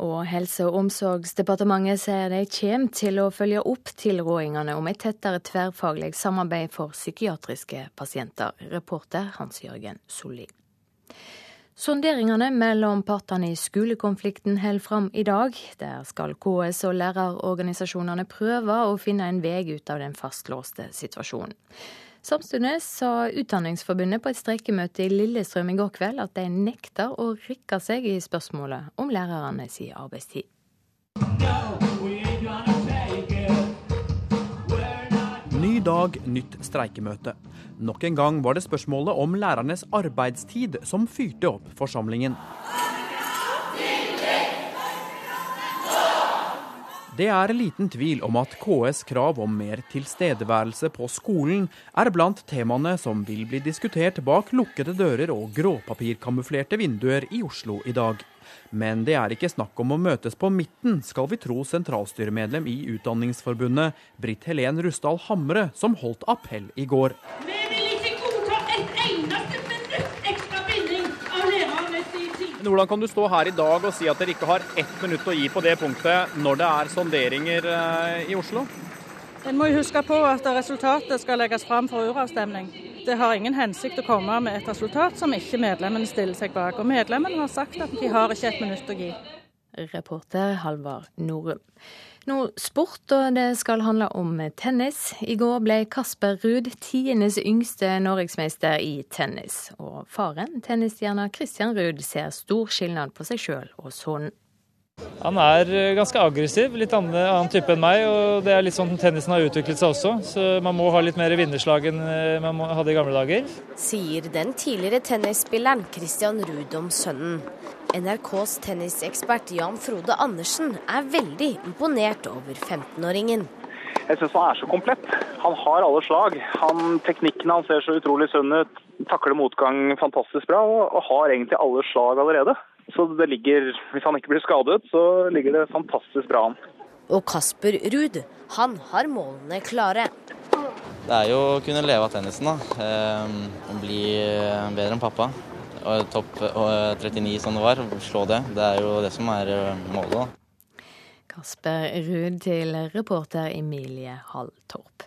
Og Helse- og omsorgsdepartementet sier de kommer til å følge opp tilrådingene om et tettere tverrfaglig samarbeid for psykiatriske pasienter. Reporter Hans-Jørgen Solli. Sonderingene mellom partene i skolekonflikten holder fram i dag. Der skal KS og lærerorganisasjonene prøve å finne en vei ut av den fastlåste situasjonen. Samtidig sa Utdanningsforbundet på et streikemøte i Lillestrøm i går kveld at de nekter å rikke seg i spørsmålet om lærerne sin arbeidstid. Ny dag, nytt streikemøte. Nok en gang var det spørsmålet om lærernes arbeidstid som fyrte opp forsamlingen. Det er liten tvil om at KS krav om mer tilstedeværelse på skolen er blant temaene som vil bli diskutert bak lukkede dører og gråpapirkamuflerte vinduer i Oslo i dag. Men det er ikke snakk om å møtes på midten, skal vi tro sentralstyremedlem i Utdanningsforbundet, Britt Helen Rusdal Hamre, som holdt appell i går. Vi Hvordan kan du stå her i dag og si at dere ikke har ett minutt å gi på det punktet når det er sonderinger eh, i Oslo? En må jo huske på at resultatet skal legges fram for uravstemning. Det har ingen hensikt å komme med et resultat som ikke medlemmene stiller seg bak. Og medlemmene har sagt at de har ikke et minutt å gi. Reporter Halvard Norum. Nå sport, og det skal handle om tennis. I går ble Kasper Ruud tiendes yngste norgesmester i tennis. Og faren, tennisstjerna Christian Ruud, ser stor skillnad på seg sjøl og sønnen. Han er eh, ganske aggressiv, litt annen, annen type enn meg. og Det er litt sånn tennisen har utviklet seg også. Så man må ha litt mer vinnerslag enn eh, man hadde i gamle dager. Sier den tidligere tennisspilleren Christian Ruud om sønnen. NRKs tennisekspert Jan Frode Andersen er veldig imponert over 15-åringen. Jeg syns han er så komplett. Han har alle slag. Han, teknikken hans ser så utrolig sunn ut. Takler motgang fantastisk bra og, og har egentlig alle slag allerede. Så det ligger, hvis han ikke blir skadet, så ligger det fantastisk bra an. Og Kasper Ruud, han har målene klare. Det er jo å kunne leve av tennisen, da. Eh, bli bedre enn pappa. Og topp 39 som det var, slå det. Det er jo det som er målet, da. Kasper Ruud til reporter Emilie Halltorp.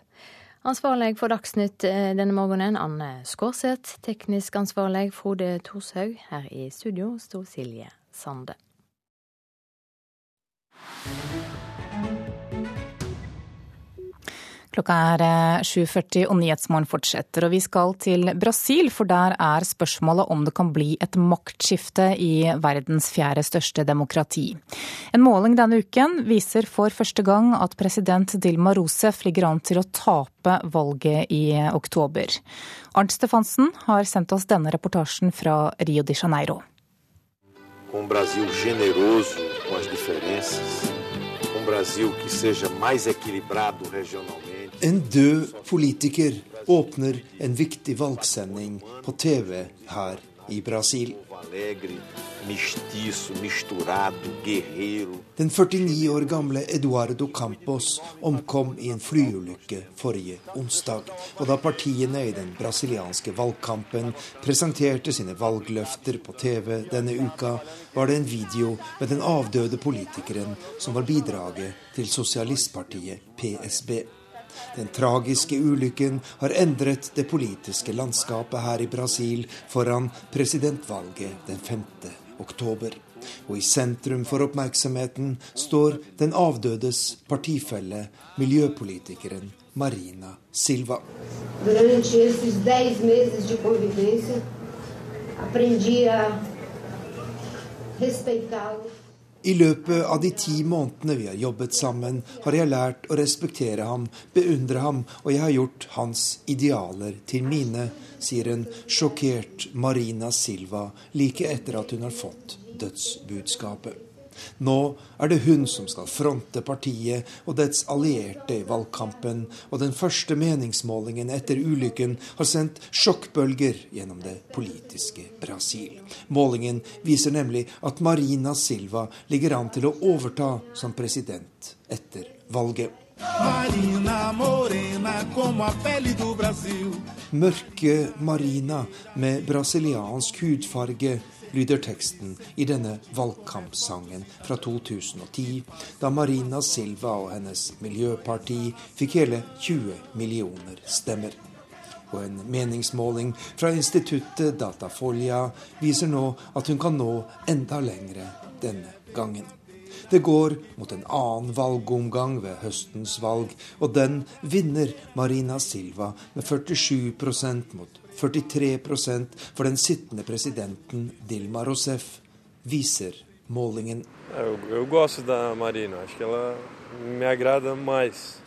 Ansvarlig for Dagsnytt eh, denne morgenen, Anne Skårseth. Teknisk ansvarlig, Frode Thorshaug. Her i studio sto Silje Sande. Klokka er 7.40 eh, og Nyhetsmorgen fortsetter. Og vi skal til Brasil, for der er spørsmålet om det kan bli et maktskifte i verdens fjerde største demokrati. En måling denne uken viser for første gang at president Dilma Rousef ligger an til å tape valget i oktober. Arnt Stefansen har sendt oss denne reportasjen fra Rio de Janeiro. Com um Brasil generoso com as diferenças, um Brasil que seja mais equilibrado regionalmente. En død politiker åpner en viktig valgsending på TV her i Brasil. Den 49 år gamle Eduardo Campos omkom i en flyulykke forrige onsdag. Og da partiene i den brasilianske valgkampen presenterte sine valgløfter på TV denne uka, var det en video med den avdøde politikeren som var bidraget til sosialistpartiet PSB. Den tragiske ulykken har endret det politiske landskapet her i Brasil foran presidentvalget den 5. oktober. Og i sentrum for oppmerksomheten står den avdødes partifelle, miljøpolitikeren Marina Silva. Aprendi a respeitá-lo. I løpet av de ti månedene vi har jobbet sammen, har jeg lært å respektere ham, beundre ham, og jeg har gjort hans idealer til mine, sier en sjokkert Marina Silva like etter at hun har fått dødsbudskapet. Nå er det hun som skal fronte partiet og dets allierte i valgkampen, og den første meningsmålingen etter ulykken har sendt sjokkbølger gjennom det politiske Brasil. Målingen viser nemlig at Marina Silva ligger an til å overta som president etter valget. Marina morena como a pele do Brasil. Mørke Marina med brasiliansk hudfarge lyder teksten i denne valgkampsangen fra 2010, da Marina Silva og hennes miljøparti fikk hele 20 millioner stemmer. Og en meningsmåling fra instituttet Datafolia viser nå at hun kan nå enda lengre denne gangen. Det går mot en annen valgomgang ved høstens valg, og den vinner Marina Silva med 47% mot 43% for den sittende presidenten Dilma Rousef, viser målingen.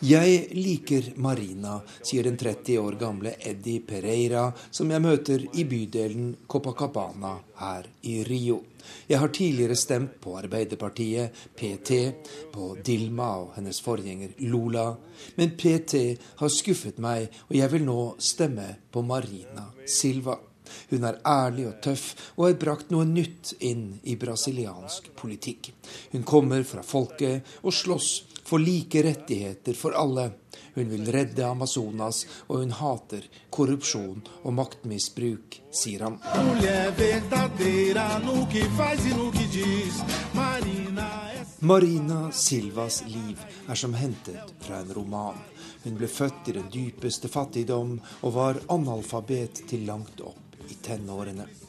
Jeg liker Marina, sier den 30 år gamle Eddie Pereira, som jeg møter i bydelen Copacabana her i Rio. Jeg har tidligere stemt på Arbeiderpartiet, PT, på Dilma og hennes forgjenger Lola. Men PT har skuffet meg, og jeg vil nå stemme på Marina Silva. Hun er ærlig og tøff og har brakt noe nytt inn i brasiliansk politikk. Hun kommer fra folket og slåss for like rettigheter for alle. Hun vil redde Amazonas, og hun hater korrupsjon og maktmisbruk, sier han. Marina Silvas liv er som hentet fra en roman. Hun ble født i den dypeste fattigdom og var analfabet til langt opp i tenårene.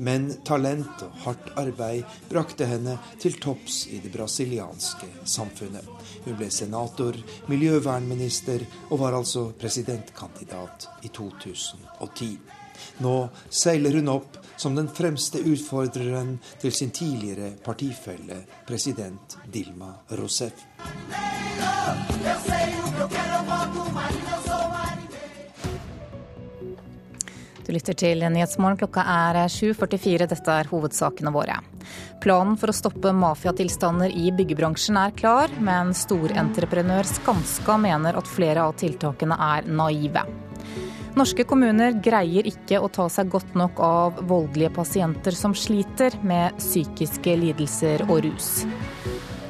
Men talent og hardt arbeid brakte henne til topps i det brasilianske samfunnet. Hun ble senator, miljøvernminister og var altså presidentkandidat i 2010. Nå seiler hun opp som den fremste utfordreren til sin tidligere partifelle, president Dilma Rousef. Du lytter til Nyhetsmorgen. Klokka er 7.44. Dette er hovedsakene våre. Planen for å stoppe mafiatilstander i byggebransjen er klar, men storentreprenør Skanska mener at flere av tiltakene er naive. Norske kommuner greier ikke å ta seg godt nok av voldelige pasienter som sliter med psykiske lidelser og rus.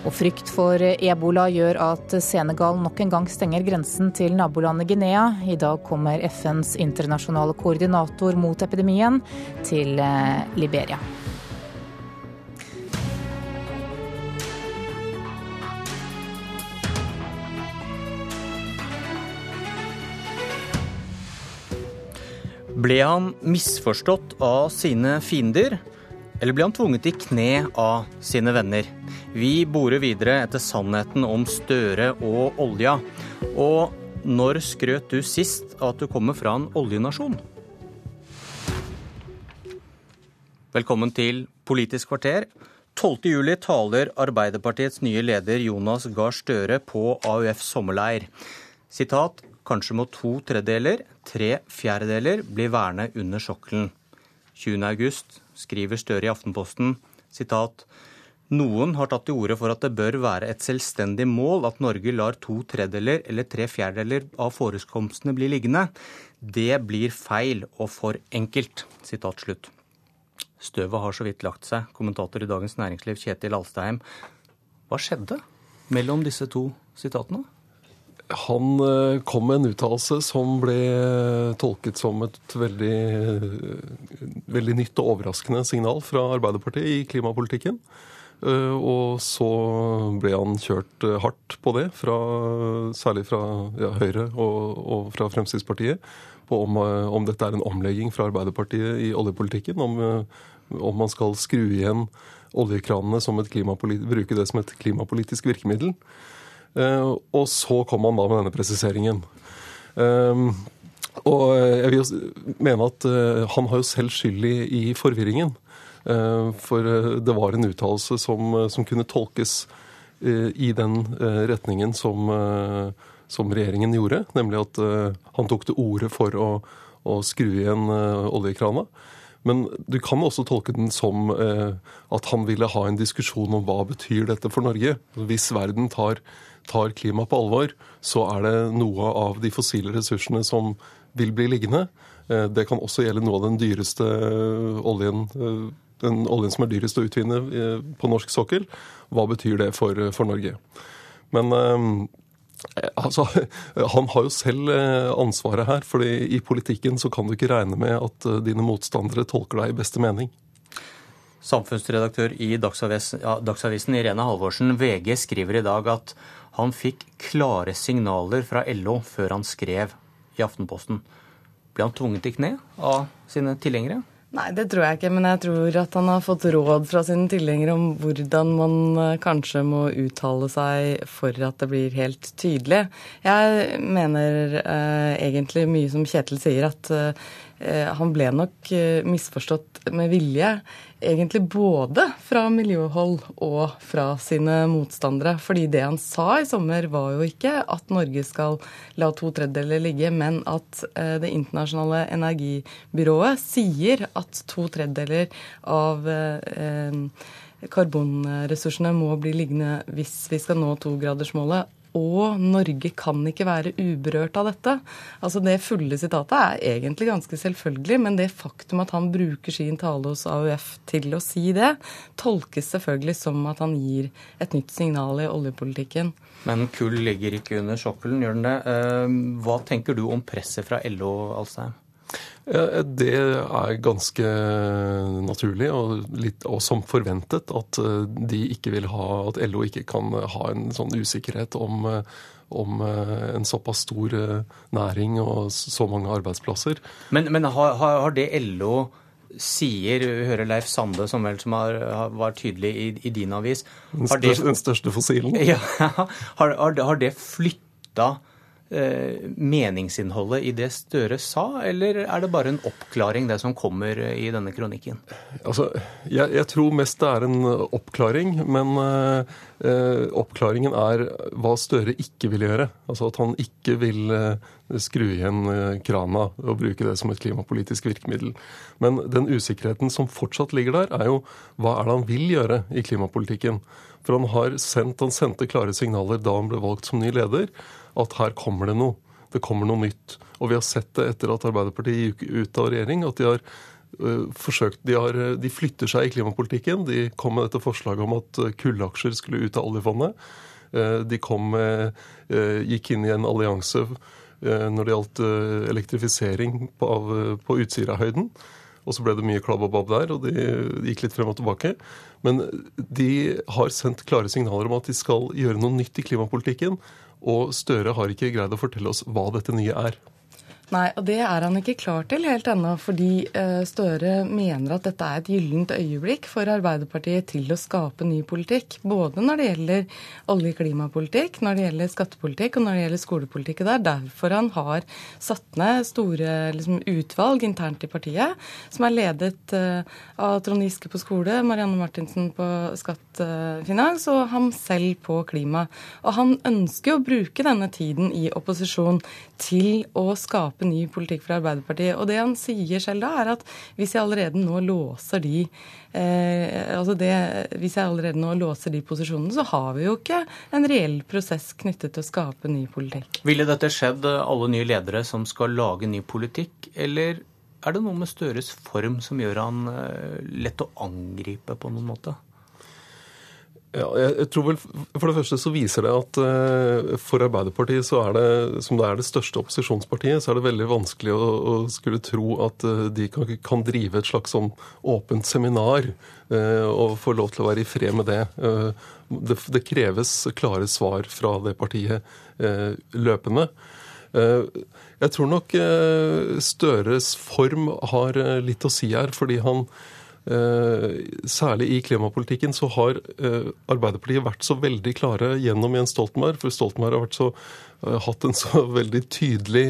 Og frykt for ebola gjør at Senegal nok en gang stenger grensen til nabolandet Guinea. I dag kommer FNs internasjonale koordinator mot epidemien til eh, Liberia. Ble han misforstått av sine fiender, eller ble han tvunget i kne av sine venner? Vi borer videre etter sannheten om Støre og olja. Og når skrøt du sist at du kommer fra en oljenasjon? Velkommen til Politisk kvarter. 12.07 taler Arbeiderpartiets nye leder Jonas Gahr Støre på AUF sommerleir. Sitat Kanskje må to tredeler, tre fjerdedeler, bli værende under sokkelen. 20.8 skriver Støre i Aftenposten sitat noen har tatt til orde for at det bør være et selvstendig mål at Norge lar to tredjedeler eller tre fjerdedeler av forekomstene bli liggende. Det blir feil og for enkelt. Sitat slutt. Støvet har så vidt lagt seg. Kommentator i Dagens Næringsliv Kjetil Alstheim. Hva skjedde mellom disse to sitatene? Han eh, kom med en uttalelse som ble tolket som et veldig, veldig nytt og overraskende signal fra Arbeiderpartiet i klimapolitikken. Eh, og så ble han kjørt eh, hardt på det, fra, særlig fra ja, Høyre og, og, fra Fremskrittspartiet, på om, om, dette er en omlegging fra Arbeiderpartiet i oljepolitikken. Om, om man skal skru igjen oljekranene, som bruke det som et klimapolitisk virkemiddel. Eh, og så kom han da med denne presiseringen. Eh, og jeg vil jo mene at eh, han har jo selv skyld i, forvirringen. For det var en uttalelse som, som, kunne tolkes i den retningen som, som, regjeringen gjorde. Nemlig at han tok til orde for å, å skru igjen oljekrana. Men du kan også tolke den som at han ville ha en diskusjon om hva betyr dette for Norge. Hvis verden tar tar klima på alvor, så er det noe av de fossile ressursene som vil bli liggende. Eh, det kan også gjelde noe av den dyreste eh, oljen, eh, den oljen som er dyrest å utvinne på norsk sokkel. Hva betyr det for, for Norge? Men altså, han har jo selv ansvaret her. fordi i politikken så kan du ikke regne med at dine motstandere tolker deg i beste mening. Samfunnsredaktør i Dagsavisen Irene Halvorsen, VG skriver i dag at han fikk klare signaler fra LO før han skrev i Aftenposten. Ble han tvunget i kne av sine tilhengere? Nei, det tror jeg ikke. Men jeg tror at han har fått råd fra sine tilhengere om hvordan man eh, kanskje må uttale seg for at det blir helt tydelig. Jeg mener eh, egentlig mye som Kjetil sier, at eh, han ble nok eh, misforstått med vilje egentlig både fra miljøhold og fra sine motstandere. Fordi det han sa i sommer, var jo ikke at Norge skal la to tredjedeler ligge, men at eh, Det internasjonale energibyrået sier at to tredjedeler av eh, karbonressursene må bli liggende hvis vi skal nå togradersmålet og Norge kan ikke være uberørt av dette. Altså Det fulle sitatet er egentlig ganske selvfølgelig, men det faktum at han bruker sin tale hos AUF til å si det, tolkes selvfølgelig som at han gir et nytt signal i oljepolitikken. Men kull ligger ikke under sokkelen, gjør den det? Eh, hva tenker du om presset fra LO, Alstheim? Det er ganske naturlig, og, litt, og, som forventet, at eh, de ikke vil ha, at LO ikke kan ha en sånn usikkerhet om, eh, om eh, en såpass stor næring og så mange arbeidsplasser. Men, men har, har, det LO sier, vi hører Leif Sande, som vel som har, var tydelig i, i din avis Den største, den største fossilen? Ja, har, har det flytta Eh, meningsinnholdet i det Støre sa, eller er det bare en oppklaring, det som kommer i denne kronikken? Altså, jeg, jeg tror mest det er en oppklaring, men eh, oppklaringen er hva Støre ikke vil gjøre. Altså at han ikke vil eh, skru igjen eh, krana og bruke det som et klimapolitisk virkemiddel. Men den usikkerheten som fortsatt ligger der, er jo hva er det han vil gjøre i klimapolitikken? For han har sendt, han sendte klare signaler da han ble valgt som ny leder at her kommer det noe. det kommer noe nytt. Og vi har sett det etter at Arbeiderpartiet gikk ut av regjering, at de har uh, forsøkt, de, har, de, flytter seg i klimapolitikken. De kom med dette forslaget om at kullaksjer skulle ut av oljefondet. De kom gikk inn i en allianse når det gjaldt elektrifisering på, på Utsirahøyden. Og så ble det mye klabb og babb der, og de gikk litt frem og tilbake. Men de har sendt klare signaler om at de skal gjøre noe nytt i klimapolitikken. Og Støre har ikke greid å fortelle oss hva dette nye er. Nei, og det er han ikke klar til helt ennå, fordi eh, Støre mener at dette er et gyllent øyeblikk for Arbeiderpartiet til å skape ny politikk. Både når det gjelder olje- og klimapolitikk, når det gjelder skattepolitikk og når det gjelder skolepolitikk. Det er derfor han har satt ned store liksom, utvalg internt i partiet, som er ledet uh, av Trond Giske på skole, Marianne Martinsen på skatt, uh, og ham selv på klima. Og han ønsker å bruke denne tiden i opposisjon til å skape skape ny politikk for Arbeiderpartiet. Og det han sier selv da, er at hvis jeg allerede nå låser de eh, altså det, Hvis jeg allerede nå låser de posisjonene, så har vi jo ikke en reell prosess knyttet til å skape ny politikk. Ville dette skjedd alle nye ledere som skal lage ny politikk, eller er det noe med Støres form som gjør han eh, lett å angripe på noen måte? Ja, jeg tror vel, For det første så viser det at uh, for Arbeiderpartiet, så er det, som det er det største opposisjonspartiet, så er det veldig vanskelig å, å skulle tro at uh, de kan, kan, drive et slags sånn åpent seminar uh, og få lov til å være i fred med det. Det, det, kreves klare svar fra det partiet løpende. Jeg tror nok Støres form har litt å si her, fordi han Eh, særlig i klimapolitikken så har eh, Arbeiderpartiet vært så veldig klare gjennom Jens Stoltenberg. For Stoltenberg har så, eh, hatt en så veldig tydelig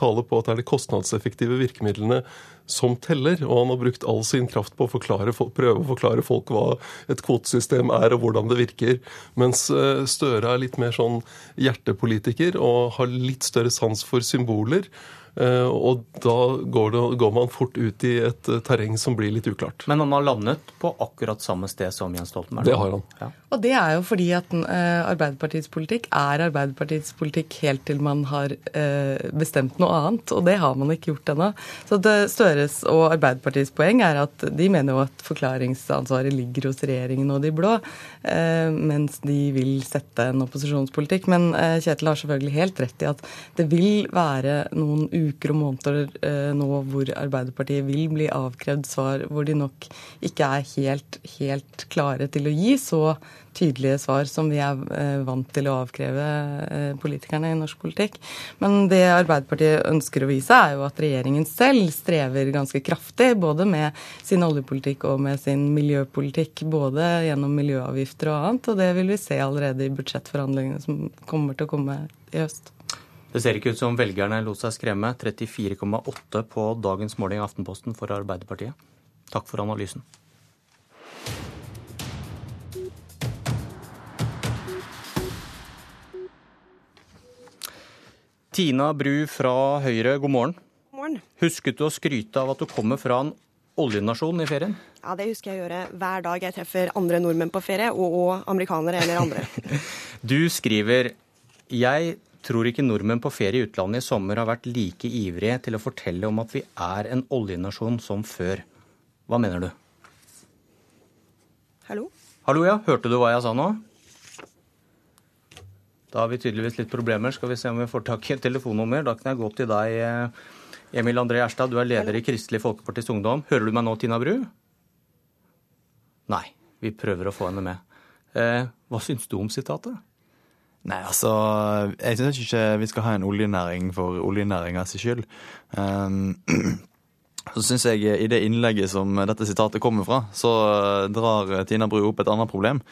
tale på at det er de kostnadseffektive virkemidlene som teller. Og han har brukt all sin kraft på å forklare, prøve å forklare folk hva et kvotesystem er og hvordan det virker. Mens Støre er litt mer sånn hjertepolitiker og har litt større sans for symboler. Eh, og da går, det, går, man fort ut i et eh, terreng som blir litt uklart. Men han har landet på akkurat samme sted som Jens Stoltenberg? Det har han. Ja. Og det er jo fordi at uh, Arbeiderpartiets politikk er Arbeiderpartiets politikk helt til man har bestemt noe annet, og det har man ikke gjort ennå. Så det Støres og Arbeiderpartiets poeng er at de mener jo at forklaringsansvaret ligger hos regjeringen og de blå, mens de vil sette en opposisjonspolitikk. Men Kjetil har selvfølgelig helt rett i at det vil være noen uker og måneder nå hvor Arbeiderpartiet vil bli avkrevd svar hvor de nok ikke er helt, helt klare til å gi så tydelige svar som vi er eh, vant til å avkreve eh, politikerne i norsk politikk. Men det Arbeiderpartiet ønsker å vise, er jo at regjeringen selv strever ganske kraftig både med sin oljepolitikk og med sin miljøpolitikk. Både gjennom miljøavgifter og annet. Og det vil vi se allerede i budsjettforhandlingene som kommer til å komme i høst. Det ser ikke ut som velgerne lot seg skremme. 34,8 på dagens måling i Aftenposten for Arbeiderpartiet. Takk for analysen. Tina Bru fra Høyre, god morgen. God morgen. Husket du å skryte av at du kommer fra en oljenasjon i ferien? Ja, det husker jeg å gjøre hver dag jeg treffer andre nordmenn på ferie, og, og amerikanere eller andre. du skriver jeg tror ikke nordmenn på ferie i utlandet i sommer har vært like ivrige til å fortelle om at vi er en oljenasjon som før. Hva mener du? Hallo? Hallo, ja. Hørte du hva jeg sa nå? Da har vi tydeligvis litt problemer. Skal vi se om vi får tak i et telefonnummer. Da kan jeg gå til deg, eh, Emil André Gjerstad. Du er leder i Kristelig Folkepartis Ungdom. Hører du meg nå, Tina Bru? Nei. Vi prøver å få henne med. Eh, hva syns du om sitatet? Nei, altså Jeg syns ikke vi skal ha en oljenæring for oljenæringa sin skyld. Um, så syns jeg i det innlegget som dette sitatet kommer fra, så drar Tina Bru opp et annet problem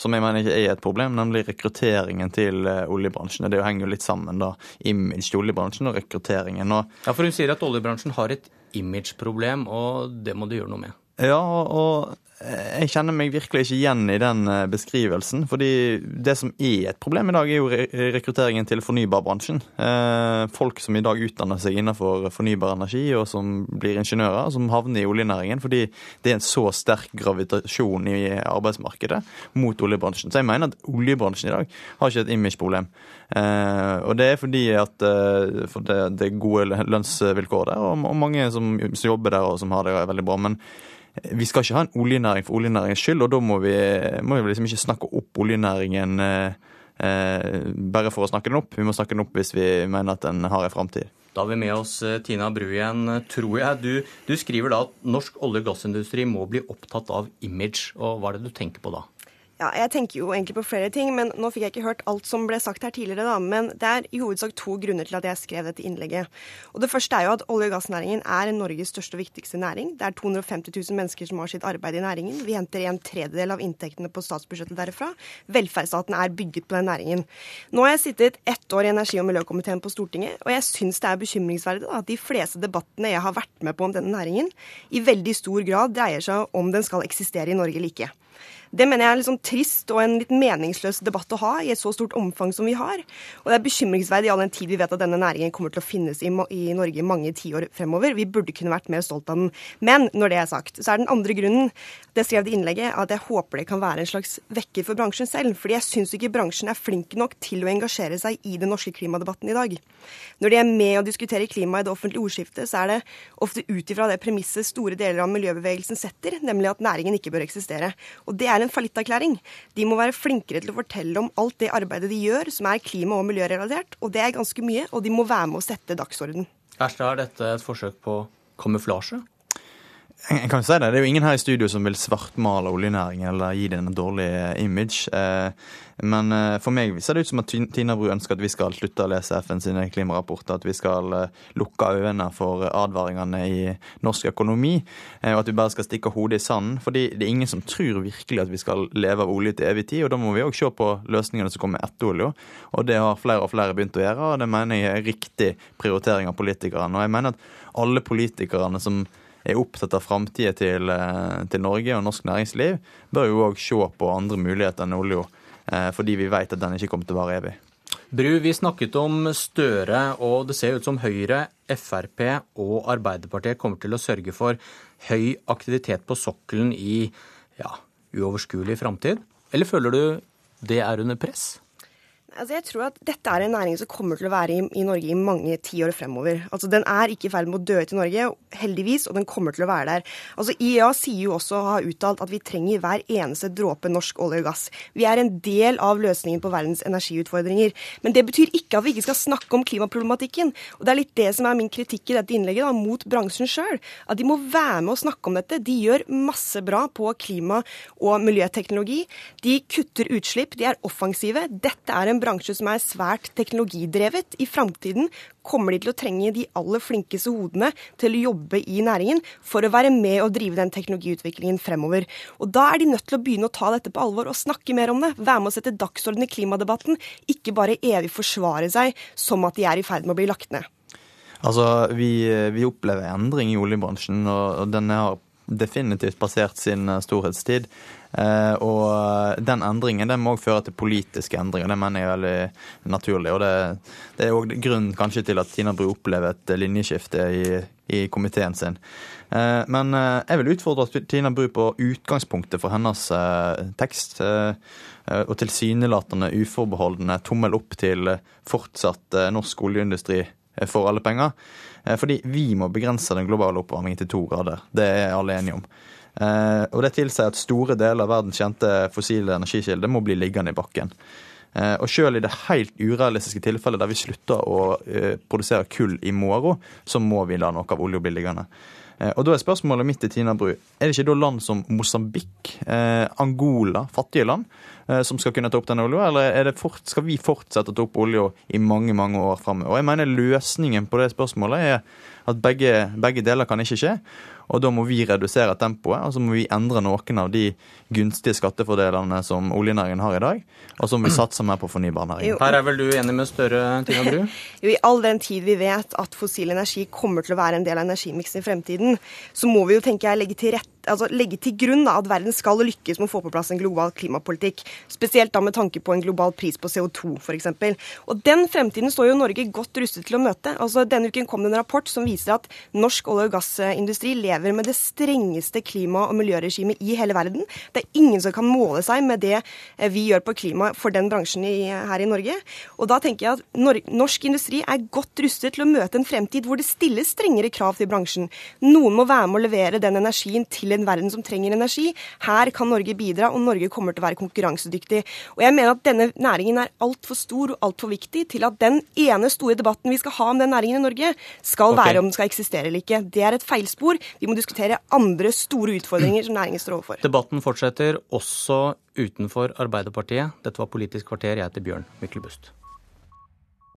som jeg mener ikke er et problem, nemlig rekrutteringen til eh, oljebransjen. Det henger jo litt sammen, da. Image til oljebransjen og rekrutteringen. Og, ja, for hun sier at oljebransjen har et imageproblem, og det må du gjøre noe med. Ja, og jeg kjenner meg virkelig ikke igjen i den eh, beskrivelsen. fordi det som er et problem i dag, er jo rekrutteringen til fornybarbransjen. Eh, folk som i dag utdanner seg innenfor fornybar energi, og som blir ingeniører, som havner i oljenæringen fordi det er en så sterk gravitasjon i arbeidsmarkedet mot oljebransjen. Så jeg mener at oljebransjen i dag har ikke et imageproblem. Eh, og det er fordi at for det, er gode lønnsvilkår der, og mange som jobber der og som har det veldig bra. men vi skal ikke ha en oljenæring for oljenæringens skyld, og da må vi, må vi liksom ikke snakke opp oljenæringen eh, eh, bare for å snakke den opp. Vi må snakke den opp hvis vi mener at den har en framtid. Da har vi med oss eh, Tina Bru igjen, tror jeg. Du, du skriver da at norsk olje- og gassindustri må bli opptatt av image. og Hva er det du tenker på da? Ja, jeg tenker jo egentlig på flere ting, men nå fikk jeg ikke hørt alt som ble sagt her tidligere, da. Men det er i hovedsak to grunner til at jeg skrev dette innlegget. Og Det første er jo at olje- og gassnæringen er Norges største og viktigste næring. Det er 250 000 mennesker som har sitt arbeid i næringen. Vi henter en tredjedel av inntektene på statsbudsjettet derfra. Velferdsstaten er bygget på den næringen. Nå har jeg sittet ett år i energi- og miljøkomiteen på Stortinget, og jeg syns det er bekymringsverdig da, at de fleste debattene jeg har vært med på om denne næringen, i veldig stor grad dreier seg om den skal eksistere i Norge eller ikke. Det mener jeg er litt sånn trist og en litt meningsløs debatt å ha i et så stort omfang som vi har. Og det er bekymringsverdig all den tid vi vet at denne næringen kommer til å finnes i, i Norge i mange tiår fremover. Vi burde kunne vært mer stolt av den. Men når det er sagt, så er den andre grunnen det skrev i innlegget, at jeg håper det kan være en slags vekker for bransjen selv. Fordi jeg syns ikke bransjen er flink nok til å engasjere seg i den norske klimadebatten i dag. Når de er med å diskutere klima i det offentlige ordskiftet, så er det ofte ut ifra det premisset store deler av miljøbevegelsen setter, nemlig at næringen ikke bør eksistere. Og det er en fallitterklæring. De må være flinkere til å fortelle om alt det arbeidet de gjør som er klima- og miljørelatert, og det er ganske mye, og de må være med å sette dagsorden. Erstad, er dette et forsøk på kamuflasje? Jeg kan si det. Det er jo ingen her i studio som vil svartmale oljenæringen eller gi den en dårlig image. Eh, men eh, for meg ser det ut som at Tina Bru ønsker at vi skal slutte å lese FN sine klimarapporter. At vi skal eh, lukke øynene for advaringene i norsk økonomi. Og at vi bare skal stikke hodet i sanden. Fordi det er ingen som tror virkelig at vi skal leve av olje til evig tid. Og da må vi òg se på løsningene som kommer etter olja. Og det har flere og flere begynt å gjøre, og det mener jeg er riktig prioritering av politikerne. Og jeg mener at alle politikerne som er opptatt av framtida til, eh, til, Norge og norsk næringsliv, bør jo òg se på andre muligheter enn olja, eh, fordi vi vet at den ikke kommer til å vare evig. Bru, vi snakket om Støre, og det ser ut som Høyre, Frp og Arbeiderpartiet kommer til å sørge for høy aktivitet på sokkelen i ja, uoverskuelig framtid. Eller føler du det er under press? Altså jeg tror at dette er en næring som kommer til å være i, i Norge i mange tiår fremover. Altså Den er ikke i ferd med å dø ut i Norge, heldigvis, og den kommer til å være der. Altså IEA sier jo også og har uttalt at vi trenger hver eneste dråpe norsk olje og gass. Vi er en del av løsningen på verdens energiutfordringer. Men det betyr ikke at vi ikke skal snakke om klimaproblematikken. Og det er litt det som er min kritikk i dette innlegget, da, mot bransjen sjøl. At de må være med å snakke om dette. De gjør masse bra på klima- og miljøteknologi. De kutter utslipp, de er offensive. Dette er en bransje som er svært teknologidrevet. I framtiden kommer de til å trenge de aller flinkeste hodene til å jobbe i næringen for å være med og drive den teknologiutviklingen fremover. Og Da er de nødt til å begynne å ta dette på alvor og snakke mer om det. Være med å sette dagsorden i klimadebatten, ikke bare evig forsvare seg som at de er i ferd med å bli lagt ned. Altså, Vi, vi opplever endring i oljebransjen, og den har definitivt passert sin storhetstid. Eh, og den endringen den må òg føre til politiske endringer. Det mener jeg er veldig naturlig. Og det, det er òg grunnen kanskje til at Tina Bru opplever et linjeskifte i, i komiteen sin. Eh, men eh, jeg vil utfordre Tina Bru på utgangspunktet for hennes tekst. Og tilsynelatende uforbeholdne tommel opp til fortsatt norsk oljeindustri for alle penger. Fordi vi må begrense den globale oppvarmingen til to grader. Det er alle enige om. Eh, og Det tilsier at store deler av verdens kjente fossile energikilder må bli liggende i bakken. Eh, og selv i det helt urealistiske tilfellet der vi slutter å eh, produsere kull i morgen, så må vi la noe av olja bli liggende. Og da er spørsmålet mitt til Tina Bru. Er det ikke da land som Mosambik, Angola, fattige land, som skal kunne ta opp denne olja, eller fort, skal vi fortsette å ta opp olja i mange mange år framover? Og jeg mener løsningen på det spørsmålet er at begge, begge deler kan ikke skje. Og da må vi redusere tempoet, og så må vi endre noen av de gunstige skattefordelene som oljenæringen har i dag, og så må vi satse mer på fornybarnæringen. Her er vel du enig med Støre, Tina Bru? jo, I all den tid vi vet at fossil energi kommer til å være en del av energimiksen i fremtiden, så må vi jo tenker jeg legge til rette altså, legge til grunn da, at verden skal lykkes med å få på plass en global klimapolitikk. Spesielt da med tanke på en global pris på CO2 f.eks. Og den fremtiden står jo Norge godt rustet til å møte. Altså, denne uken kom det en rapport som viser at norsk olje- og gassindustri lever med det strengeste klima- og miljøregimet i hele verden. Det er ingen som kan måle seg med det eh, vi gjør på klima for den bransjen i, her i Norge. Og da tenker jeg at norsk industri er godt rustet til å møte en fremtid hvor det stilles strengere krav til bransjen. Noen må være med å levere den energien til en verden som trenger energi. Her kan Norge bidra, og Norge kommer til å være konkurransedyktig. Og jeg mener at denne næringen er altfor stor og altfor viktig til at den ene store debatten vi skal ha om den næringen i Norge, skal okay. være om den skal eksistere eller ikke. Det er et feilspor. Vi må diskutere andre store utfordringer som næringen står overfor. Debatten fortsetter også utenfor Arbeiderpartiet. Dette var Politisk kvarter. Jeg heter Bjørn Myklebust.